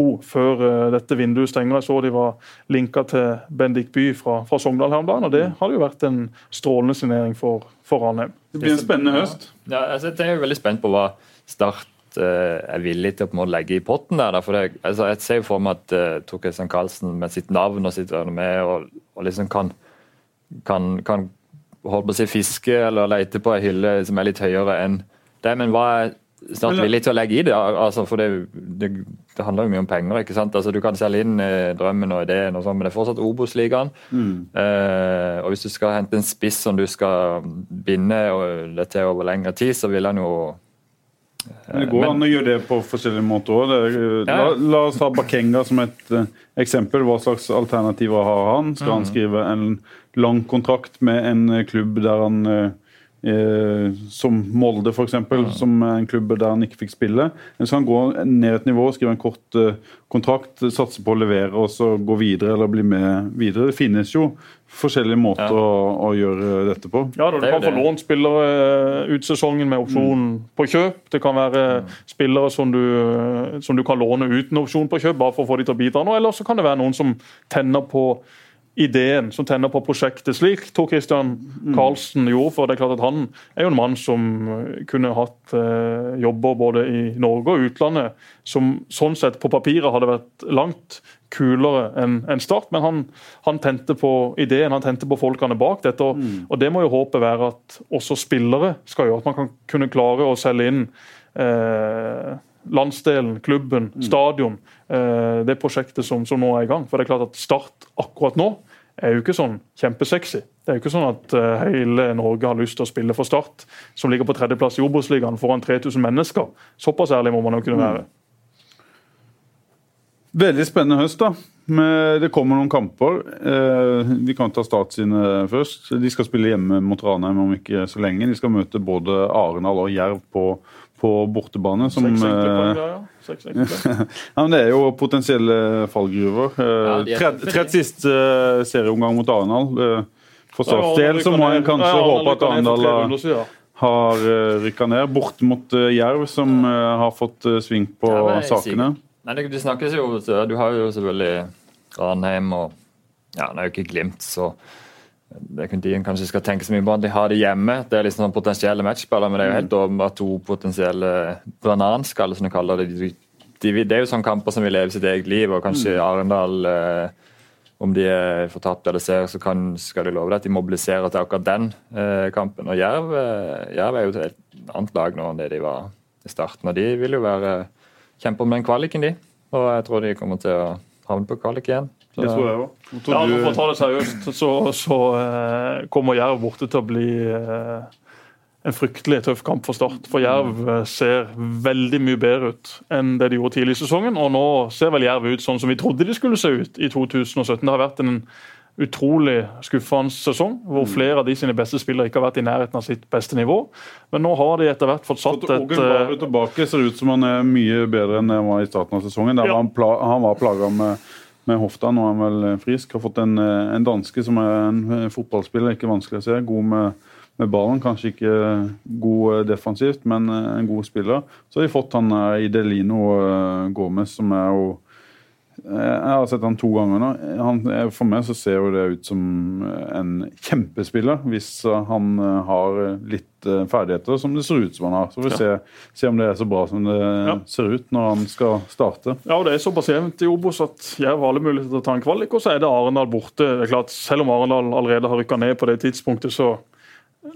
Før eh, dette vinduet stenger. Jeg så de var linka til Bendik By fra, fra Sogndal her om dagen, og det hadde jo vært en strålende signering for, for Ranheim. Det blir en spennende høst. Ja, altså, jeg er veldig spent på hva Start eh, er villig til å på en måte legge i potten der. for det, altså, Jeg ser jo for meg at uh, Tor Karlsen med sitt navn og sitt renommé og, og liksom kan, kan, kan holdt på å si fiske eller lete på ei hylle som er litt høyere enn det. Men hva er Start villig til å legge i det? altså for det, det, det handler jo mye om penger. ikke sant? Altså Du kan selge inn eh, drømmen og ideen, og sånt, men det er fortsatt Obos-ligaen. Mm. Eh, og Hvis du skal hente en spiss som du skal binde det til over lengre tid, så vil han jo Men Det går an å gjøre det på forskjellige måter òg. La, Ja. la oss ta Bakenga som et eh, eksempel. Hva slags alternativer har han? Skal Mm. han skrive en lang kontrakt med en eh, klubb der han eh, eh, Som Molde, f.eks., som er en klubb der han ikke fikk spille. Eller kan han gå ned et nivå, skrive en kort eh, kontrakt, satse på å levere og så gå videre eller bli med videre? Det finnes jo forskjellige måter å, å gjøre dette på. Ja, da, Du kan få lånt spillere eh, ut sesongen med opsjon på kjøp. Det kan være spillere som du, som du kan låne uten opsjon på kjøp, bare for å få de til å bidra nå. Eller så kan det være noen som tenner på ideen, som tenner på prosjektet, slik Tor Christian Karlsen gjorde. For det er klart at han er jo en mann som kunne hatt eh, jobber både i Norge og utlandet, som sånn sett på papiret hadde vært langt kulere enn en Start, men han, han tente på ideen, han tente på folkene bak dette. Og, og det må jo håpet være at også spillere skal gjøre. At man kan kunne klare å selge inn eh, landsdelen, klubben, stadion. Eh, det prosjektet som, som nå er i gang. For det er klart at Start akkurat nå er jo ikke sånn kjempesexy. Det er jo ikke sånn at eh, hele Norge har lyst til å spille for Start, som ligger på tredjeplass i Obos-ligaen foran 3000 mennesker. Såpass ærlig må man jo kunne være. Veldig spennende høst, da. Men det kommer noen kamper. Eh, vi kan ta Start sine først. De skal spille hjemme mot Ranheim om ikke så lenge. De skal møte både Arendal og Jerv på, på bortebane. Som, Seks eh, ja, ja. Seks [laughs] ja, men det er jo potensielle fallgruver. Eh, Ja, tredje, tredje sist uh, serieomgang mot Arendal. For Starts del så må en kanskje håpe at Arendal har- har rykka ned. Bort mot Jerv, som har fått sving på Ja, men sakene. Nei, det, det snakkes jo Du har jo selvfølgelig Ranheim og Ja, det er jo ikke Glimt, så det kunne de kanskje skal tenke så mye på de har det hjemme. Det er liksom sånn potensielle matchballer, men det er jo helt åpenbart to potensielle bananskaller, som de kaller det. De, de, det er jo sånne kamper som vil leve sitt eget liv, og kanskje Arendal eh, om de er fortapt eller ser, så kan, skal de love deg at de mobiliserer til akkurat den eh, kampen. Og Jerv, eh, Jerv er jo et helt annet lag nå enn det de var i starten. Og de vil jo være kjempe om den kvaliken, de. Og jeg tror de kommer til å havne på kvalik igjen. Så- Det tror jeg òg. Ja, for å ta det seriøst, så, så uh, kommer Jerv borte til å bli uh, en fryktelig tøff kamp for Start. For Jerv eh, ser veldig mye bedre ut enn det de gjorde tidlig i sesongen. Og nå ser vel Jerv ut sånn som vi trodde de skulle se ut i 2017. Det har vært en utrolig skuffende sesong, hvor flere av de sine beste spillere ikke har vært i nærheten av sitt beste nivå. Men nå har de etter hvert fått satt et Åge eh, tilbake ser ut som han er mye bedre enn han var i starten av sesongen. Der Ja. var han, pla han var plaga med, med hofta, nå er han vel frisk. Har fått en, eh, en danske som er en eh, fotballspiller, ikke vanskelig å se. God med, med ballen, kanskje ikke god eh, defensivt, men eh, en god spiller. Så har de fått han eh, Idelino eh, Gomez, som er jo eh, jeg har sett han to ganger nå. Han, eh, for meg så ser jo det ut som eh, en kjempespiller, hvis eh, han eh, har litt eh, ferdigheter som det ser ut som han har. Så får vi se, se om det er så bra som det Ja. ser ut når han skal starte. Ja, og Det er såpass jevnt i Obos at Jerv har alle muligheter til å ta en kvalik. Og så er det Arendal borte. Det er klart, Selv om Arendal allerede har rykka ned på det tidspunktet, så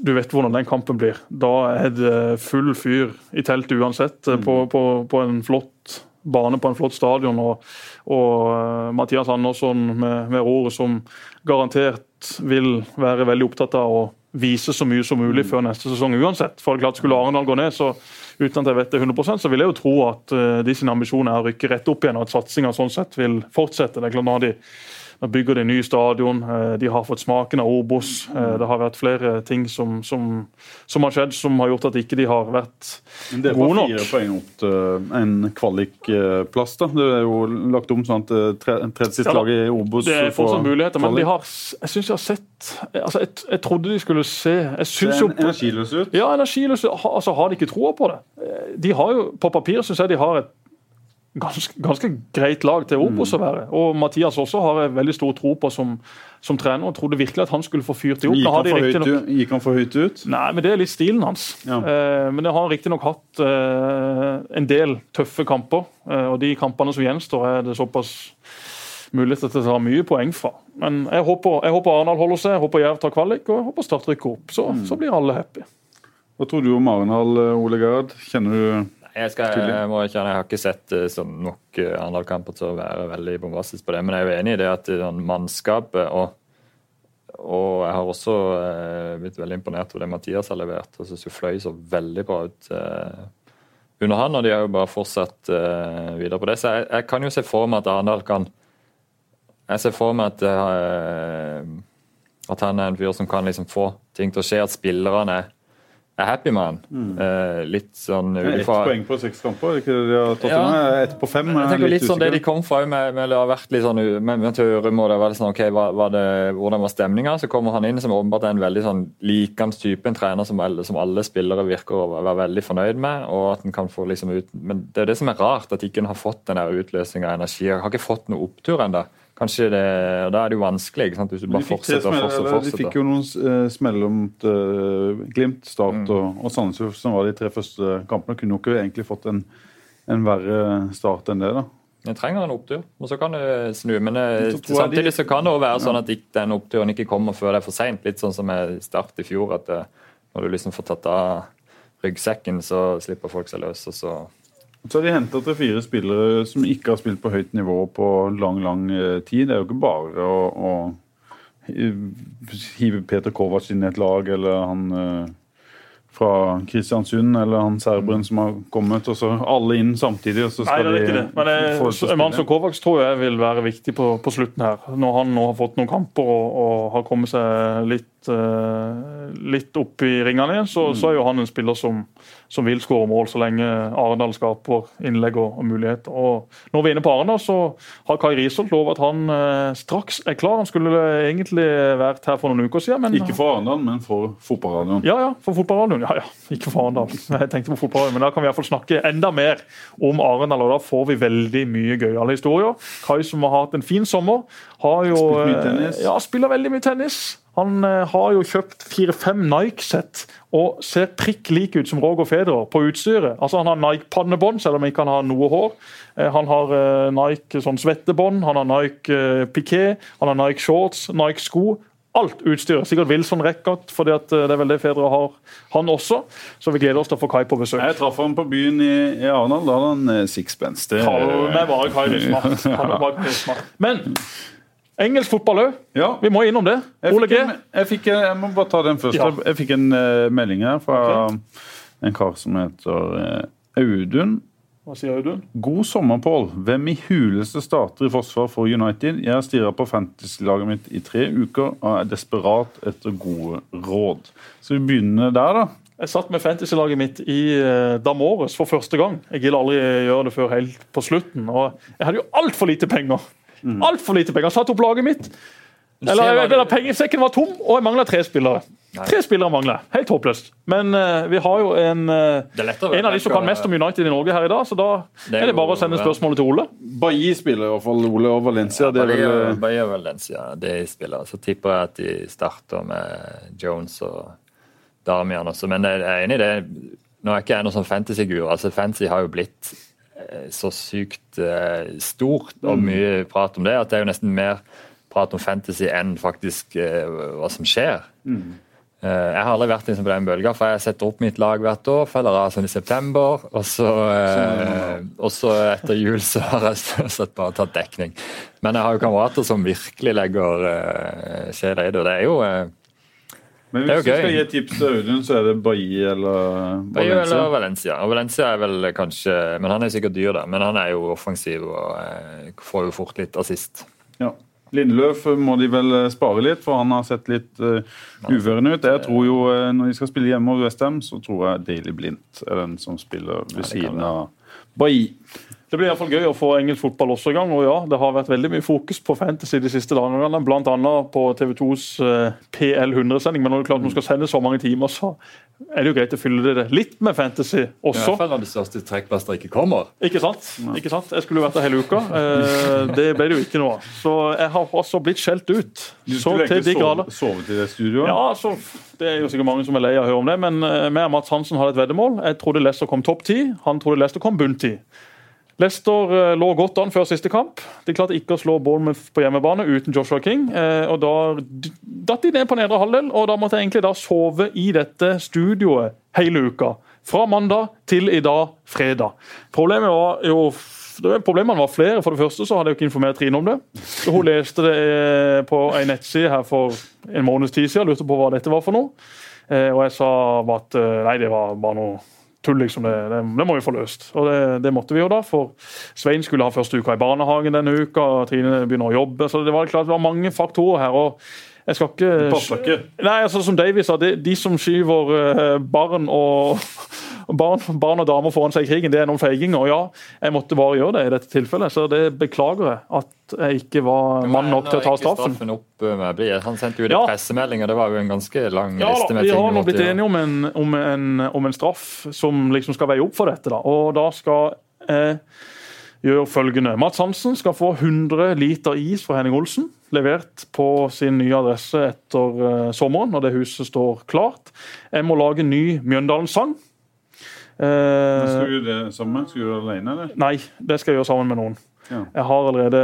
du vet hvordan den kampen blir. Da er det full fyr i teltet uansett, mm. på, på, på en flott bane på en flott stadion. Og, og eh, Mathias Andersson med, med roret som garantert vil være veldig opptatt av å vise så mye som mulig før neste sesong uansett. For det klart Skulle Arendal gå ned, så uten at jeg vet det 100% så vil jeg jo tro at eh, de sine ambisjoner er å rykke rett opp igjen, og at satsinga sånn sett vil fortsette. Det er klart Nå har de Nå bygger de ny stadion, eh, de har fått smaken av Obos. Eh, Det har vært flere ting som, som, som har skjedd som har gjort at ikke de har vært gode Men det er bare fire poeng opp til en kvalikplass. da. Det er jo lagt om sånn at eh, tredje siste Ja da. lag i Obos Det er fortsatt muligheter, men de har, jeg syns jeg har sett altså jeg, jeg trodde de skulle se Jeg synes jo en- energiløs ut. Ja, energiløse altså, har de ikke troa på det. Eh, De har jo, På papir syns jeg de har et ganske, ganske greit lag til Obos å være. Og Mathias også har jeg veldig stor tro på som, som trener. og Trodde virkelig at han skulle få fyrt det opp. Gikk han, for høyt, nok... gikk han for høyt ut? Nei, men det er litt stilen hans. Ja. Eh, men det har riktignok hatt eh, en del tøffe kamper. Eh, og de kampene som gjenstår, er det såpass muligheter til å ta mye poeng fra. Men jeg håper, jeg håper Arendal holder seg, jeg håper Jerv tar kvalik og jeg håper Start rykker opp. Så, Mm. så blir alle happy. Hva tror du om Arendal, Ole Gerd? Kjenner du Jeg, skal, jeg, må ikke, jeg har ikke sett eh, sånn nok uh, Arendal-kamper til å være veldig bombastisk på det, men jeg er jo enig i det at det, sånn, mannskapet og og jeg har også eh, blitt veldig imponert over det Mathias har levert. Jeg syns Fløy så veldig bra ut eh, under han, og de har jo bare fortsatt eh, videre på det. Så jeg, jeg kan jo se for meg at Arendal kan Jeg ser for meg at eh, at han er en fyr som kan liksom få ting til å skje, at spillerne er, er happy man. Mm. Eh, litt sånn er Ett poeng på seks kamper, er ikke det de har tatt Ja. med? Ett på fem? jeg er tenker litt sånn det de kom fra med, med det har vært litt sånn med, med Tørum og det var det sånn, ok, var, var det, Hvordan var stemninga? Så kommer han inn som åpenbart er en veldig sånn likende type, en trener som alle, som alle spillere virker å være veldig fornøyd med. og at han kan få liksom ut, Men det er det som er rart, at ikke en har fått den utløsninga av energi. Jeg har ikke fått noe opptur ennå. Kanskje det, og Da er det jo vanskelig ikke sant? hvis du bare fortsetter og fortsetter. fortsetter. de fikk jo noen uh, smeller mot uh, Glimt, Start Mm. og, og Sandnes, som var de tre første kampene. Kunne jo ikke egentlig fått en, en verre start enn det. da. Jeg trenger en opptur, og så kan det snu. Men eh, Så samtidig så kan det også være sånn at den oppturen ikke kommer før det er for seint. Litt sånn som med Start i fjor, at eh, når du liksom får tatt av ryggsekken, så slipper folk seg løs. og så Så har de henta tre-fire spillere som ikke har spilt på høyt nivå på lang lang eh, tid. Det er jo ikke bare å, å hive Peter Kovac inn i et lag, eller han eh, fra Kristiansund, eller han serberen som har kommet, og så alle inn samtidig. og så Nei, det er de det. Men det, en mann som. Kovacs tror jeg vil være viktig på, på slutten her. Når han nå har fått noen kamper og, og har kommet seg litt, uh, litt opp i ringene igjen, så, så er jo han en spiller som, som vil skåre mål så lenge Arendal skaper innlegg og, og muligheter. Og når vi er inne på Arendal, så har Kai Risholt lovet at han eh, straks er klar. Han skulle egentlig vært her for noen uker siden, men Ikke for Arendal, men for fotballradioen. ja, ja, for fotballradioen. Ja, ja, ikke for Arendal. [laughs] Jeg tenkte på fotballradioen, men da kan vi i hvert fall snakke enda mer om Arendal, og da får vi veldig mye gøyale historier. Kai som har hatt en fin sommer, har jo Spilt mye eh, tennis. Ja, spiller veldig mye tennis. Han eh, har jo kjøpt fire-fem Nike-sett og ser prikk lik ut som Roger Federer på utstyret. Altså Han har Nike-pannebånd, selv om han ikke har noe hår. Eh, Han har eh, Nike sånn svettebånd, han har Nike eh, piké, han har Nike shorts, Nike sko. Alt utstyret. Sikkert Wilson Reckert, for det er vel det Federer har, han også. Så vi gleder oss til å få Kai på besøk. Jeg traff ham på byen i, i Arendal. Da hadde han sixpence. Det, Kall meg bare Kai Lysmark. Men engelsk fotball òg. ja, Vi må innom det. Ole G. jeg, fikk jeg må bare ta den først. Ja. Jeg fikk en uh, melding her fra en kar som heter uh, Audun. Hva sier Audun? God sommer, Pål. Hvem i huleste starter i forsvar for United? Jeg har stirra på fantasy-laget mitt i tre uker og er desperat etter gode råd. Så vi begynner der, da. Jeg satt med fantasy-laget mitt i uh, Damores for første gang. Jeg gidder aldri gjøre det før helt på slutten. Og jeg hadde jo altfor lite penger. Mm. Alt for lite penger. Jeg satte opp laget mitt. Eller, eller Pengesekken var tom, og jeg mangla tre spillere. Tre spillere mangler. Helt håpløst. Men uh, vi har jo en, Det er være en av de som kan mest om United i Norge her i dag, så da Det er er det bare å sende spørsmålet til Ole. Bailly spiller i hvert fall Ole og Valencia. det er vel, eh, Bahia Valencia, de spillere. Så tipper jeg at de starter med Jones og Damian også. Men jeg er enig i det. Nå er ikke jeg noen sånn fantasy-guru. Altså, fantasy har jo blitt så sykt eh, stort og mye prat om det at det er jo nesten mer prat om fantasy enn faktisk eh, hva som skjer. Eh, Jeg har aldri vært liksom på den bølga, for jeg setter opp mitt lag hvert år. Følger av sånn i september, og så, eh, og så etter jul så har jeg sett bare tatt dekning. Men jeg har jo kamerater som virkelig legger uh, sjela i det, og det er jo eh, men hvis du skal gi et tips til Audun, så er det Bailly eller Valencia? Valencia. eller Valencia. Og Valencia er vel kanskje Men han er sikkert dyr, da. Men han er jo offensiv og eh, får jo fort litt assist. Ja. Lindløf må de vel eh, spare litt, for han har sett litt uh, uvøren ut. Jeg tror jo, uh, Når de skal spille hjemme mot Westham, så tror jeg Daily Blindt er den som spiller ved Ja, siden av Bailly. Det blir i hvert fall gøy å få engelsk fotball også i gang. og ja, Det har vært veldig mye fokus på Fantasy de siste dagene, bl.a. på TV 2s PL 100-sending. Men når det er klart man skal sende så mange timer, så er det jo greit å fylle det litt med Fantasy også. I hvert fall når det største trekkplaster ikke kommer. Ikke sant? Ikke sant? Jeg skulle jo vært der hele uka. Eh, Det ble det jo ikke noe av. Så jeg har også blitt skjelt ut. Du Så skulle egentlig sove, sovet i det studioet. Ja, altså, Det er jo sikkert mange som er lei av å høre om det, men vi meg og Mats Hansen hadde et veddemål. Jeg trodde Leicester kom topp ti, han trodde Leicester kom bunn ti. Leicester eh, lå godt an før siste kamp. De klarte ikke å slå Bournemouth på hjemmebane uten Joshua King. eh, og Da datt de ned på nedre halvdel, og da måtte jeg egentlig da sove i dette studioet hele uka. Fra mandag til i dag, fredag. Problemet var jo Problemene var flere. For det første så hadde jeg ikke informert Trine om det. Hun leste det eh, på en nettside her for en måneds tid siden, og lurte på hva dette var for noe. Og jeg sa at nei, det var bare noe tull, liksom. Det, det, det må vi få løst. Og det, det måtte vi jo da, for Svein skulle ha første uka i barnehagen denne uka, Trine begynner å jobbe. Så det var klart det var mange faktorer her. og jeg skal ikke passer ikke. Nei, altså Som Davy sa, de, de som skyver eh, barn og barn, barn og damer foran seg i krigen, det er noen feiginger. Og ja, jeg måtte bare gjøre det i dette tilfellet, så det beklager jeg. At jeg ikke var mann nok til å ta straffen. opp eh. Han sendte jo det Ja. pressemelding, og det var jo en ganske lang Ja, liste med ting. Ja, vi nå måtte blitt enige om en, om, en, om en straff som liksom skal veie opp for dette. da, og da skal jeg gjøre følgende. Mats Hansen skal få 100 liter is fra Henning Olsen, levert på sin nye adresse etter eh, sommeren, når det huset står klart. Jeg må lage ny Mjøndalen-sang. Eh, Skal du det sammen? Skal du gjøre det alene, eller? Nei, det skal jeg gjøre sammen med noen. Ja. Jeg har allerede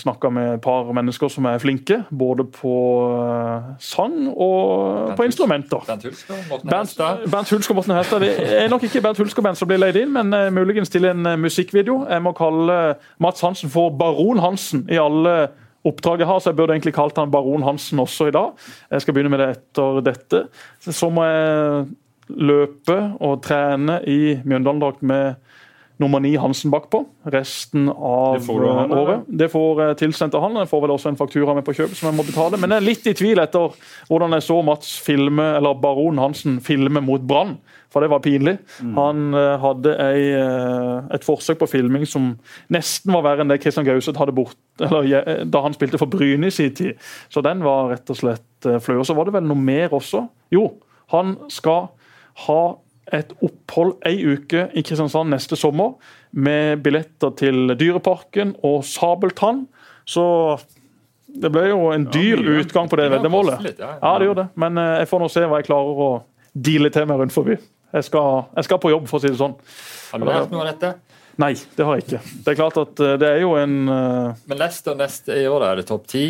snakka med et par mennesker som er flinke, både på eh, sang og på instrumenter. Bernt Hulsker, og Bernt. Bernt Morten Hestad. Det er nok ikke Bernt Hulsker-band som blir leid inn, men eh, muligens til en eh, musikkvideo. Jeg må kalle Mats Hansen for Baron Hansen i alle oppdrag jeg har, så jeg burde egentlig kalt han Baron Hansen også i dag. Jeg skal begynne med det etter dette. Så må jeg løpe og trene i Mjøndalen-drakt med nummer ni Hansen bakpå resten av Det han, eh, året. Det får tilsendt av han. Jeg får vel også en faktura med på kjøpet som jeg må betale. Men jeg er litt i tvil etter hvordan jeg så Mats filme, eller Baron Hansen filme mot Brann. For det var pinlig. Han eh, hadde ei, eh, et forsøk på filming som nesten var verre enn det Christian Gauseth hadde bort, eller, eh, da han spilte for Bryne i sin tid. Så den var rett og slett eh, flau. Og så var det vel noe mer også. Jo, han skal ha et opphold ei uke i Kristiansand neste sommer med billetter til Dyreparken og Sabeltann. Så det ble jo en dyr mye. utgang på det veddemålet. ja. Ja, det gjør det. Men eh, jeg får nå se hva jeg klarer å deale til meg rundt forbi. Jeg skal, jeg skal på jobb, for å si det sånn. Har du lært noe av dette? Nei, det har jeg ikke. Det er klart at eh, det er jo en uh... Men Leicester neste i år, da er det topp ti?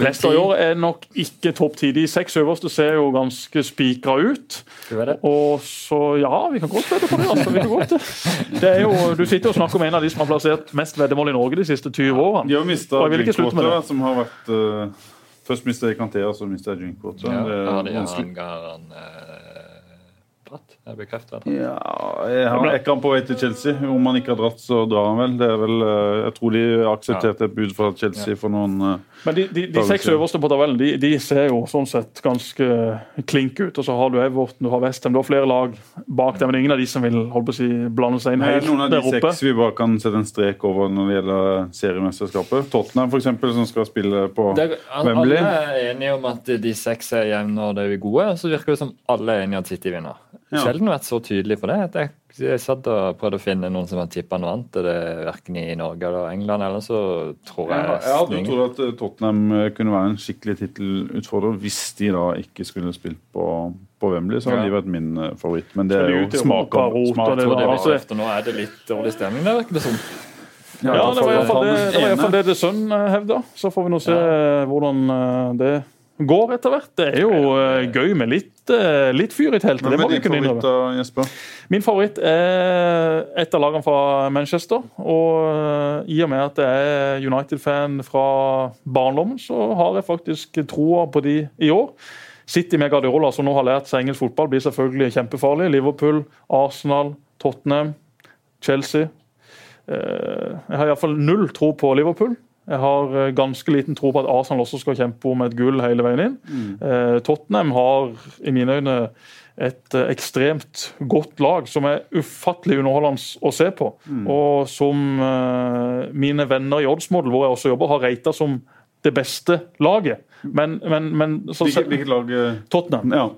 I år er nok ikke topp ti. De seks øverste ser jo ganske spikra ut. Og så, ja, vi kan godt vedde på det. altså. Vi kan godt. det. Det er jo, du sitter og snakker om en av de som har plassert mest veddemål i Norge de siste 20 årene. De har mista Drinkwater, som har vært uh, Først mista jeg Cantea, så mista jeg Drinkwater. Ja, det er ja, vanskelig. eh, Bratt. Jeg. Ja, jeg har Ekran ikke han på vei til Chelsea. Om han ikke har dratt, så drar han vel. Det er vel eh, jeg tror de aksepterte et bud fra Chelsea for noen eh, Men de, de, de seks øverste på tabellen de, de ser jo sånn sett ganske klink ut. Og så har du Everton, du har Westham, du har flere lag bak dem. Men er ingen av de som vil holde på å si, blande seg inn Er det helt noen av de oppe. seks vi bare kan sette en strek over når det gjelder seriemesterskapet? Tottenham, for eksempel, som skal spille på er, Wembley. alle er enige om at de seks er jevne og de er gode, så virker det som alle er enige at City vinner. Ja. Sjelden vært så tydelig på det. at Jeg, jeg satt og prøvde å finne noen som har tippa noe annet. Er det verken i Norge eller England, eller så tror Jeg, jeg, jeg hadde trodd at Tottenham eh, kunne være en skikkelig tittelutfordrer hvis de da ikke skulle spilt på, på Wembley. Så hadde Ja. de vært min eh, favoritt. Men det er jo smak Og var altså- nå er det litt dårlig stemning der, virker det som. Ja, det var iallfall det, det, det, det Sun eh, hevda. Så får vi nå se hvordan det går etter hvert. Det er jo eh, gøy med litt, eh, litt fyr i teltet. Det Hvem er din favoritt, Jesper? Min favoritt er et av lagene fra Manchester. Og eh, i og med at jeg er United-fan fra barndommen, så har jeg faktisk troa på de i år. City med Guardiola, som nå har lært seg engelsk fotball, blir selvfølgelig kjempefarlig. Liverpool, Arsenal, Tottenham, Chelsea. Jeg har iallfall null tro på Liverpool. Jeg har eh, ganske liten tro på at Arsenal også skal kjempe om et gull hele veien inn. Eh, Tottenham har i mine øyne et eh, ekstremt godt lag som er ufattelig underholdende å se på. Og som mine venner i Oddsmodel, hvor jeg også jobber, har rata som det beste laget. Men, men, men så, Hvilket, lag Tottenham. Ja.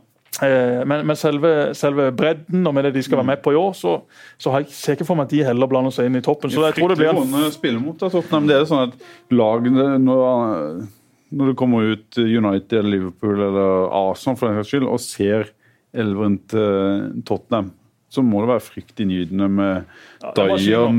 Eh, men, men selve, selve bredden og med det de skal være med på i år, så, så har jeg ser ikke for meg at de heller blander seg inn i toppen. Så jeg tror det blir en spille mot da, Tottenham. Det er sånn at lagene når, når det kommer ut United eller Liverpool eller Arsenal for den saks skyld, og ser elveren til Tottenham, så må det være fryktinngytende med det er maskiner, Dyer, det er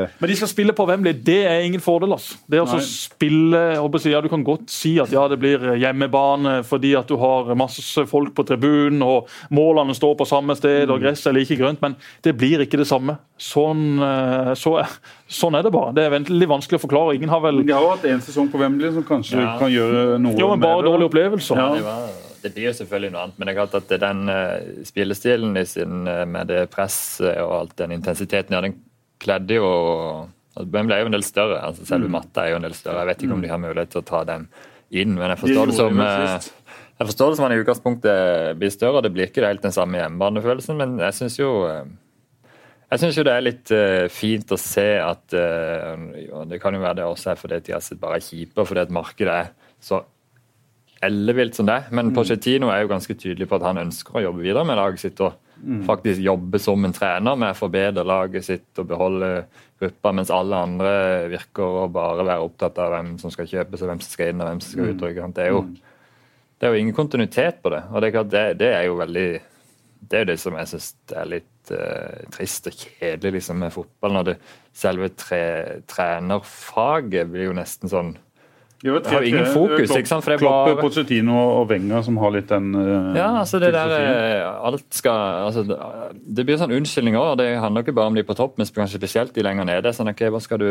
med. Men de skal spille på Wembley, det er ingen fordel. altså. Det å spille si, ja, Du kan godt si at ja, det blir hjemmebane fordi at du har masse folk på tribunen, og målene står på samme sted, Mm. og gresset er like grønt, men det blir ikke det samme. Sånn, eh, så, sånn er det bare. Det er veldig vanskelig å forklare. Ingen har vel De har jo hatt en sesong på Wembley som kanskje Ja. kan gjøre noe Jo, men bare med det. dårlige opplevelser. Ja. Det, blir jo selvfølgelig noe annet, men det er klart at den uh, spillestilen i sin, eh, med det presset og alt den intensiteten, ja, den kledde jo Den ble jo en del større. altså Selve Mm. matta er jo en del større. Jeg vet ikke om de har mulighet til å ta dem inn, men jeg forstår det som eh, jeg forstår det som han i utgangspunktet blir større, og det blir ikke helt den samme hjemmebanefølelsen, men jeg syns jo eh, jeg synes jo det er litt uh, fint å se at uh, og Det kan jo være det også er fordi de har sett bare kjipe, fordi at markedet er så ellevilt som det. Men Pochettino er jo ganske tydelig på at han ønsker å jobbe videre med laget sitt. og faktisk jobbe som en trener med å forbedre laget sitt og beholde gruppa, mens alle andre virker å bare være opptatt av hvem som skal kjøpes, og hvem som skal inn og hvem som skal ut. og ikke sant? Det er jo, det er jo ingen kontinuitet på det. og Det er klart, det, det er jo veldig det er jo det som jeg syns er litt uh, trist og kjedelig liksom, med fotball. Når det, selve tre, trenerfaget blir jo nesten sånn Jo, Det har jo ingen fokus, ikke sant, for det er bare- Pochettino og Wenger som har litt den uh, Ja, altså det der eh, Alt skal altså, det- Det blir sånn unnskyldning òg. det handler ikke bare om de på topp, men kanskje spesielt de lenger nede. Sånn, ok, hva skal du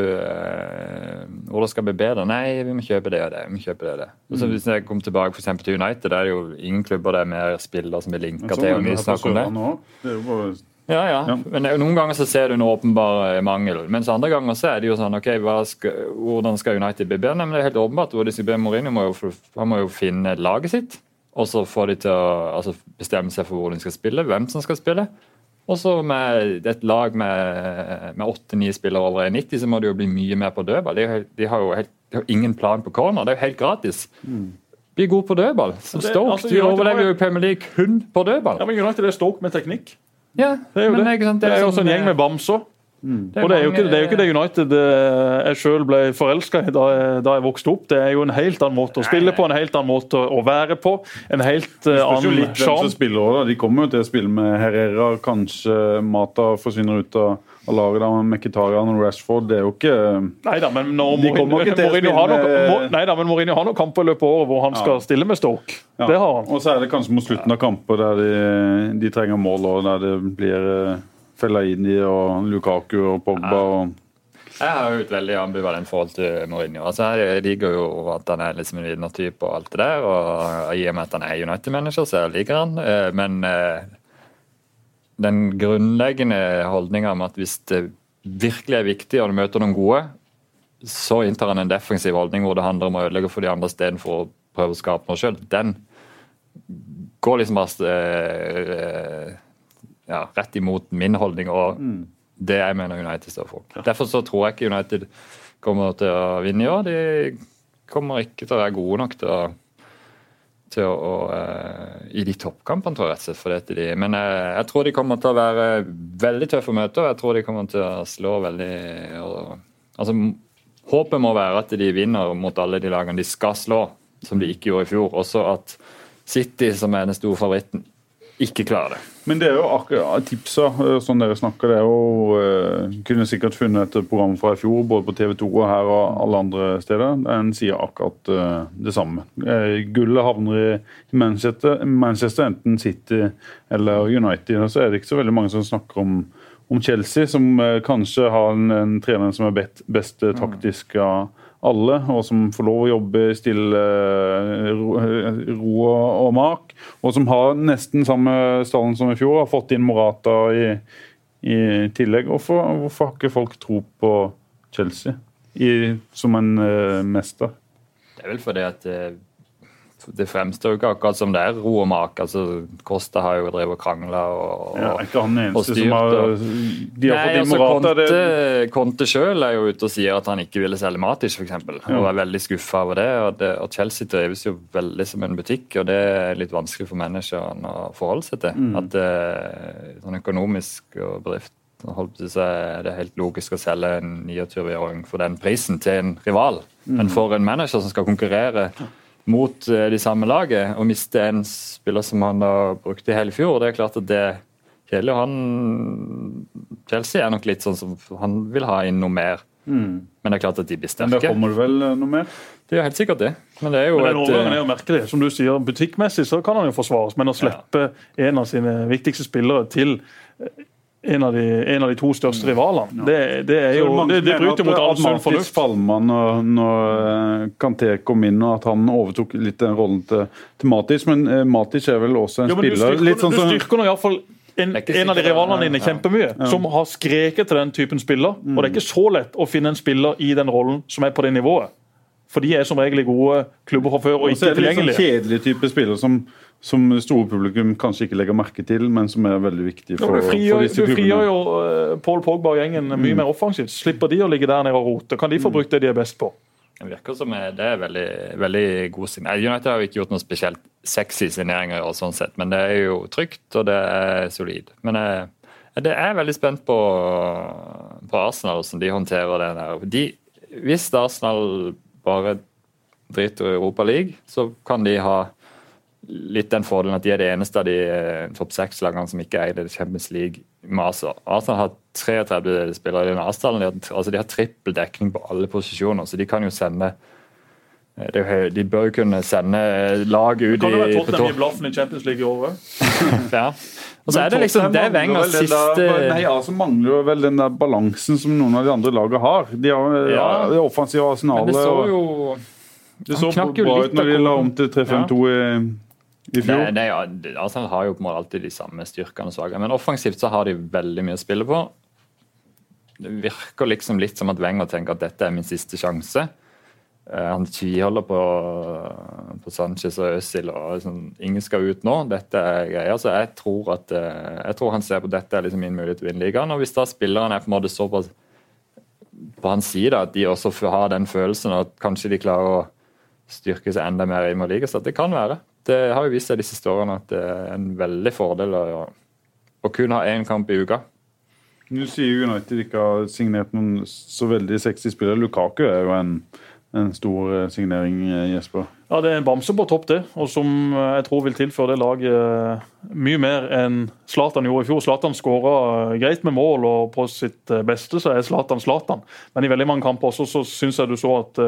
Hvordan skal det skal bli bedre? Nei, vi må kjøpe det og det. vi må kjøpe det og det. Og så Hvis jeg kommer tilbake for eksempel til United, der er det jo ingen klubber det er mer spillere som blir Men linka sånn til. er og vi mye her på snakk om det. Nå. Det er jo bare Ja, ja. Ja. Men det noen ganger så ser du en åpenbar eh, mangel. Mens andre ganger så er det jo sånn ok, skal, hvordan skal United bli bedre? Men det er helt åpenbart hvor de skal bli Mourinho må jo, han må jo finne laget sitt. Og så få de til å altså, bestemme seg for hvor de skal spille, hvem som skal spille. Og så med et lag med åtte-ni spillere over 1,90, så må det jo bli mye mer på dødball. De, de har jo helt, de har ingen plan på corner. Det er jo helt gratis. Bli god på dødball. Som Det- Stoke. altså, de overlever jo Premier League kun på dødball. Ja, men United er Stoke med teknikk. Ja, Det er jo men det. ikke sant, Det er jo sånn, også en gjeng med bamser. det er Og det er, jo ikke, det er jo ikke det United eh, jeg sjøl ble forelska i da da jeg vokste opp. Det er jo en helt annen måte å spille på, en helt annen måte å være på. En helt uh, Det annen sjarm. De kommer jo til å spille med Herrera. Kanskje Mata forsvinner ut av, av laget. da, men Mkhitaryan og Rashford det er jo ikke Nei da, men når De kommer ikke til Mourinho har da, men Mourinho har noen kamper i løpet av året hvor han skal stille med Stoke. ja. Det har han. Og så er det kanskje mot slutten av kamper der de, de trenger mål, og der det blir eh, Fellaini og Lukaku og Pogba. og Jeg har jo et veldig ambivalent forhold til Mourinho. Altså, jeg liker jo at han er liksom en vinnertype og alt det der. Og i og med at han er United-manager, så jeg liker han. Eh, Men eh, den grunnleggende holdninga om at hvis det virkelig er viktig og du møter noen gode, så inntar han en defensiv holdning hvor det handler om å ødelegge for de andre istedenfor å prøve å skape noe sjøl. Den går liksom bare eh, ja, rett imot min holdning. og det jeg mener United står for. Derfor så tror jeg ikke United kommer til å vinne i år. De kommer ikke til å være gode nok til å, til å, å eh, I de toppkampene, tror jeg rett de, men jeg, jeg tror de kommer til å være veldig tøffe å møte, og jeg tror de kommer til å slå veldig og, altså, Håpet må være at de vinner mot alle de lagene de skal slå, som de ikke gjorde i fjor. Også at City, som er den store favoritten, ikke klarer det. Men det er jo akkurat tipsa, eh, sånn dere snakker, det er jo eh, Kunne sikkert funnet et program fra i fjor, både på TV 2 og her og alle andre steder. En sier akkurat eh, det samme. Gullet havner i Manchester, Manchester, enten City eller United. Og så er det ikke så veldig mange som snakker om, om Chelsea, som kanskje har en, en trener som er best eh, taktisk av alle, og som får lov å jobbe i stille ro, ro og mak. Og som har nesten samme stallen som i fjor, har fått inn Morata i, i tillegg. Hvorfor, hvorfor har ikke folk tro på Chelsea? i, som en uh, mester? Det er vel fordi at uh, det fremstår jo ikke akkurat som det er ro og mak. altså Costa har jo drevet og krangla og, ja, ikke han eneste styrt, som har, de har Nei, fått altså, Conte. Conte sjøl er jo ute og sier at han ikke ville selge Matic, f.eks. Ja. Og er veldig skuffa over det. Og, det. og Chelsea drives jo veldig som en butikk, og det er litt vanskelig for manageren å forholde seg til. Mm. At det, sånn økonomisk og bedrift så er det helt logisk å selge en 29-åring for den prisen til en rival. Mm. Men for en manager som skal konkurrere mot eh, de samme laget og miste en spiller som han da brukte i hele fjor. Det er klart at det er kjedelig. Han, Chelsea er nok litt sånn som han vil ha inn noe mer. Mm. Men det er klart at de blir sterke. Men det kommer vel eh, noe mer? Det er helt sikkert det. Men det er jo men den et, er jo merkelig. Som du sier, Butikkmessig så kan han jo forsvares, men å slippe ja. en av sine viktigste spillere til en av, de, en av de, to største rivalene. Ja. Det, det, er jo, det, det bryter mot all sunn fornuft. Falma når, når eh, Kanté kom inn og at han overtok litt den rollen til, til Matic, men uh, Matic er vel også en ja, spiller Du styrker, sånn, du styrker nå iallfall en, en, av de rivalene dine kjempemye, ja. som har skreket til den typen spiller. Mm. Og det er ikke så lett å finne en spiller i den rollen som er på det nivået. For de er som regel gode klubber fra før og ikke tilgjengelige. Og så er det litt sånn kjedelig type spiller som som store publikum kanskje ikke legger merke til, men som er veldig viktig for, ja, frigjør, for disse klubbene. Du frigjør jo uh, Paul Pogba og gjengen mye mm. mer offensivt. Slipper de å ligge der nede og rote? Kan de få mm. brukt det de er best på? Det virker som det er veldig, veldig god signering. United har jo ikke gjort noe spesielt sexy signeringer, og sånn sett, men det er jo trygt og det er solid. Men jeg, eh, det er veldig spent på, på Arsenal, hvordan de håndterer det der. De, hvis Arsenal bare driter i Europa League, så kan de ha litt den fordelen at de er det eneste av de eh, topp seks-lagene som ikke eier Champions League. Arsenal. Arsenal har 33 spillere i den avstanden. De har, altså de har trippel dekning på alle posisjoner, så de kan jo sende eh, de bør jo kunne sende laget lag ut i Kan det være Tottenham i blaffen i Champions League i år [laughs] ja. Og så er det liksom det Wengers siste Nei, altså mangler jo vel den der balansen som noen av de andre lagene har. De har ja. det offensive arsenalet. Men det så jo Det så bra ut når de la om til 3-5-2 i i fjor? Det, det, ja, Arsenal har jo på en måte alltid de samme styrkene og svakhetene, men offensivt så har de veldig mye å spille på. Det virker liksom litt som at Wenger tenker at dette er min siste sjanse. Uh, han tviholder på, på, Sanchez og Øzil. og liksom, Ingen skal ut nå. Dette er greia. Så jeg tror, at, uh, jeg tror han ser på dette er liksom min mulighet til å vinne ligaen. Og hvis da spillerne er på en måte såpass på hans side at de også har den følelsen at kanskje de klarer å styrke seg enda mer i ligaen, så det kan være det har jo vist seg de siste årene at det er en veldig fordel å, å kun ha én kamp i uka. Nå sier United ikke har signert noen så veldig sexy spillere. Lukaku er jo en, en stor eh, signering, eh, Jesper. Ja, Det er en bamse på topp, det. Og som eh, jeg tror vil tilføre det laget mye mer enn Zlatan gjorde i fjor. Zlatan skåra greit med mål, og på sitt beste så er Zlatan Zlatan. Men i veldig mange kamper også så syns jeg du så at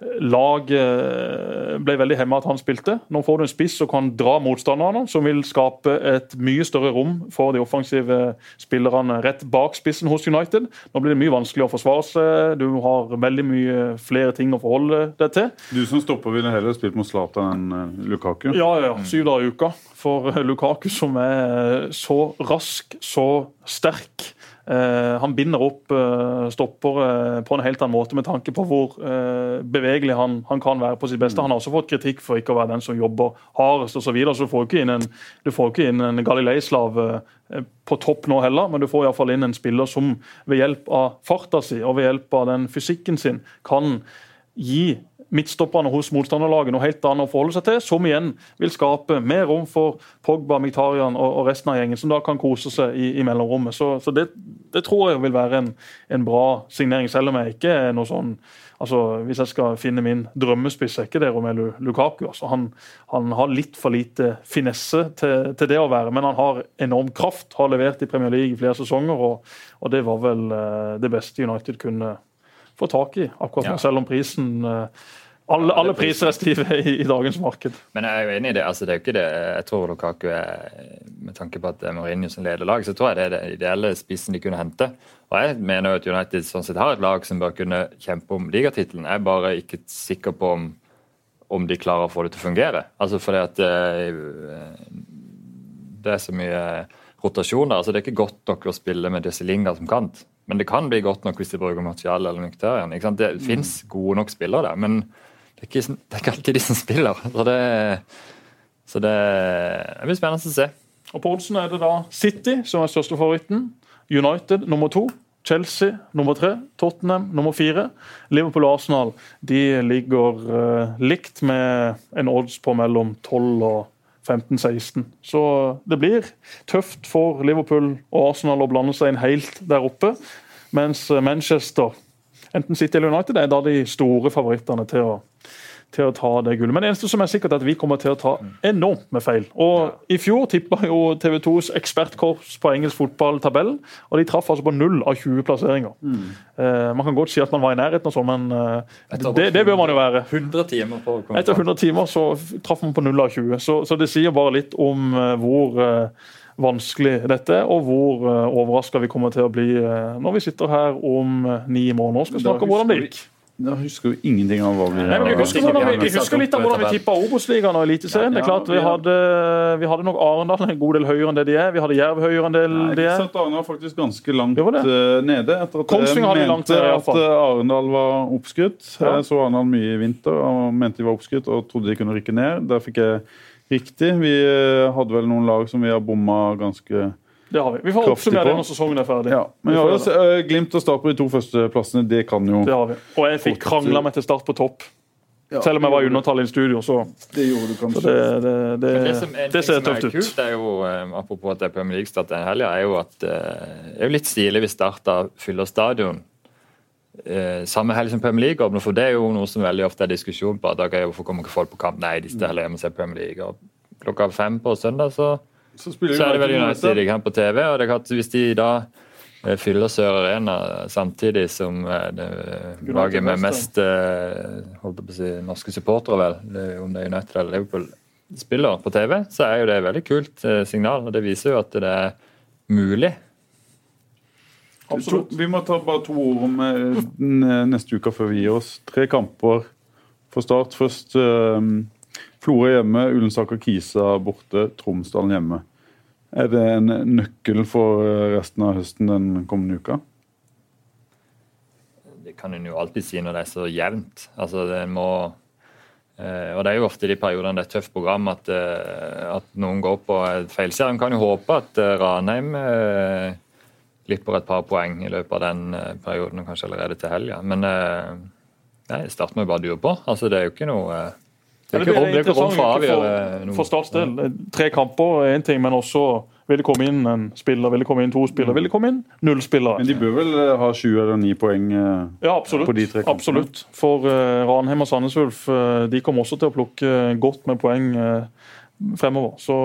Eh, ble veldig hemma at han spilte. Nå får du en spiss som kan dra motstanderne, som vil skape et mye større rom for de offensive spillerne rett bak spissen hos United. Nå blir det mye vanskeligere å forsvare seg. Du har veldig mye flere ting å forholde deg til. Du som stopper ville heller spilt mot Zlatan enn eh, Lukaku? Ja, ja. Syv dager i uka. For Lukaku som er så rask, så sterk Eh, han binder opp uh, stoppere på en helt annen måte med tanke på hvor bevegelig han, han, kan være på sitt beste. Han har også fått kritikk for ikke å være den som jobber hardest osv. Så, videre. så du får ikke inn en, ikke inn en Galilei-slav på topp nå heller, men du får iallfall inn en spiller som ved hjelp av farta si og ved hjelp av den fysikken sin kan gi midtstopperne hos motstanderlaget noe helt annet å forholde seg til, som igjen vil skape mer rom for Pogba, Miktarian og, resten av gjengen, som da kan kose seg i, i mellomrommet. Så, så det, det, tror jeg vil være en, en, bra signering, selv om jeg ikke er noe sånn altså Hvis jeg skal finne min drømmespiss, er ikke det Romelu Lukaku. altså han, han, har litt for lite finesse til, til, det å være, men han har enorm kraft. Har levert i Premier League i flere sesonger, og, og det var vel uh, det beste United kunne få tak i akkurat nå, ja. selv om prisen uh, alle, alle priser er stive i, i, dagens marked. Men jeg er jo enig i det. altså det er jo ikke det, Jeg tror Lukaku er Med tanke på at Mourinho som leder lag, så tror jeg det er den ideelle spissen de kunne hente. Og Jeg mener jo at United sånn sett har et lag som bør kunne kjempe om ligatittelen. Jeg er bare ikke sikker på om, om, de klarer å få det til å fungere. Altså fordi at eh, det er så mye rotasjon der. altså Det er ikke godt nok å spille med Desilinga som kant Men det kan bli godt nok hvis de bruker Martial eller Mkhitaryan. Det Mm. fins gode nok spillere der, men det er, ikke, det er ikke alltid de som spiller. Så det, så det, det blir spennende å se. Og På oddsen er det da City som er største favoritten. United nummer to. Chelsea nummer tre. Tottenham nummer fire. Liverpool og Arsenal de ligger uh, likt med en odds på mellom 12 og 15-16. Så det blir tøft for Liverpool og Arsenal å blande seg inn helt der oppe. Mens Manchester, enten City eller United, er da de store favorittene til å til å ta det gullet. Men det eneste som er sikkert er at vi kommer til å ta enormt med feil. Og I fjor tippa jo TV 2s ekspertkorps på engelsk fotball-tabellen, og de traff altså på null av 20 plasseringer. Eh, man kan godt si at man var i nærheten, og sånn, men eh, det, det bør man jo være. 100 timer på Etter 100 timer så traff man på null av 20. Så, så det sier bare litt om eh, hvor eh, vanskelig dette og hvor uh, overraska vi kommer til å bli uh, når vi sitter her om uh, ni måneder og skal snakke om hvordan det gikk. Da husker jo ingenting av hva vi Nei, men vi husker, vi, vi husker litt av hvordan vi tippa Obos-ligaen og Eliteserien. Det er klart, vi hadde, vi hadde nok Arendal en god del høyere enn det de er. Vi hadde Jerv høyere enn det Nei, de jeg er. Arendal faktisk ganske langt Det det. eh, nede. Etter at Kongsvinger hadde jeg mente nede, at eh, Arendal var oppskrytt. Jeg så Arendal mye i vinter og mente de var oppskrytt og trodde de kunne rykke ned. Der fikk jeg riktig. Vi eh, hadde vel noen lag som vi har bomma ganske Det har vi. Vi får oppsummere det når sesongen er ferdig. Ja. Men Vi ja, også, altså, eh, Glimt og Start på de to førsteplassene, det kan jo Det har vi. Og jeg fikk krangla meg til start på topp. Selv om jeg var i undertall i studio, så, Det gjorde du kanskje. det, det, det, det, som, en det ser er tøft ut. kult, er jo, eh, apropos at det er Premier League-start denne helga, er jo at eh, det er jo litt stilig hvis Start fyller stadion eh, samme helg som Premier League åpner, for det er jo noe som veldig ofte er diskusjon på. at da jo, Hvorfor kommer ikke folk på kamp? Nei, de skal heller hjemme og se Premier League. Og klokka fem på søndag så, Så, spiller så er det vel United ikke sant, på TV. og det er klart, Hvis de da eh, fyller Sør Arena samtidig som eh, det laget med mest eh, holdt på å si, norske supportere, vel, om det er United eller Liverpool, spiller på TV, så er jo det et veldig kult signal. og Det viser jo at det er mulig. Absolutt. Vi må ta bare to ord om neste uke før vi gir oss. Tre kamper for Start. Først Florø hjemme, Ullensaker Kisa borte, Tromsdalen hjemme. Er det en nøkkel for eh, resten av høsten den kommende uka? Det kan en jo alltid si når det er så jevnt. Altså, det må eh, Og det er jo ofte i de periodene det er et tøft program at, eh, at noen går på feilserie. En kan jo håpe at Ranheim glipper et par poeng i løpet av den perioden, kanskje allerede til helga. Men nei, Start må jo bare dure på. Altså, det er jo ikke noe det det for interessant avgjøre for, for Starts. Tre kamper er én ting, men også vil det komme inn en spiller, vil det komme inn to spillere, vil det komme inn null spillere. Men de bør vel eh, ha sju eller ni poeng? eh, Ja, absolutt. på de tre kampene. absolutt. For uh, Ranheim og Sandnes Ulf uh, de kommer også til å plukke godt med poeng uh, fremover. Så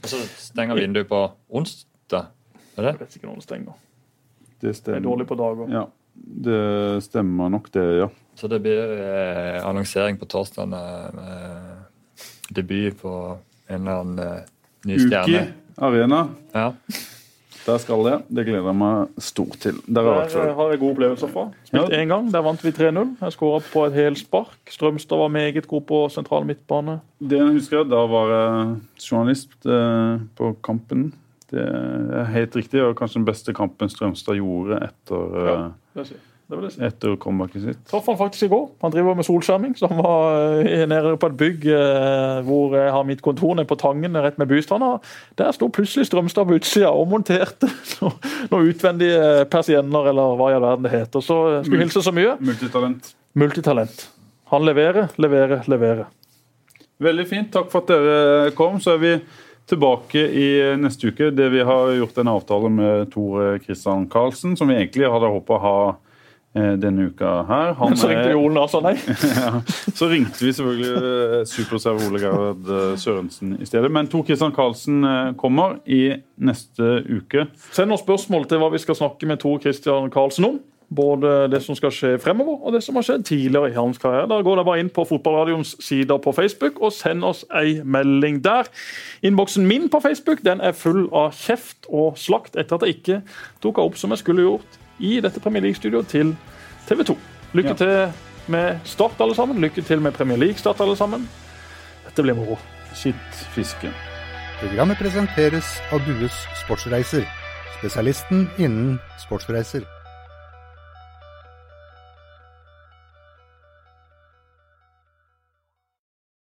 Og så stenger vinduet på onsdag. Er det? jeg vet ikke når det stenger. Det Jeg er dårlig på dager. Ja, det stemmer nok, det, ja. Så det blir eh, annonsering på torsdag med, debut på en eller annen eh, ny Uki stjerne. Arena, Ja. der skal det. Det gleder jeg meg stort til. Der Der uh, har jeg gode opplevelser fra. Spilt Ja. gang, der vant vi 3-0. Jeg skåra på et helspark. Strømstad var meget god på sentral midtbane. Det jeg husker jeg, Da var jeg journalist eh, på Kampen. Det er helt riktig, og kanskje den beste kampen Strømstad gjorde etter, Ja. eh, Det si. Det vil etter comebacket sitt. Traff han faktisk i går. Han driver med solskjerming. så Han var eh, nede på et bygg eh, hvor jeg har mitt kontor nede på Tangen rett med Bystranda. Der sto plutselig Strømstad på utsida og monterte [laughs] noen utvendige persienner, eller hva i all verden det heter. Så jeg skulle hilse så mye. Multitalent. Multitalent. Han leverer, leverer, leverer. Veldig fint. Takk for at dere kom. Så er vi tilbake i neste uke. Det vi har gjort en avtale med Tore Kristian Karlsen, som vi egentlig hadde håpa å ha eh, denne uka her. Han [laughs] så ringte er- Jolen og nei. [laughs] ja. Så ringte vi selvfølgelig eh, superserv Ole Gerhard eh, Sørensen i stedet. Men Tor Kristian Karlsen eh, kommer i neste uke. Send oss spørsmål til hva vi skal snakke med Tor Christian Karlsen om. Både det som skal skje fremover, og det som har skjedd tidligere i hans karriere. Da går det bare inn på Fotballradioens sider på Facebook og send oss ei melding der. Innboksen min på Facebook den er full av kjeft og slakt etter at jeg ikke tok henne opp som jeg skulle gjort i dette Premier League-studioet til TV 2. Lykke Ja. til med Start, alle sammen. Lykke til med Premier League-start, alle sammen. Dette blir moro. Sitt fisken. Programmet presenteres av Dues Sportsreiser, spesialisten innen sportsreiser.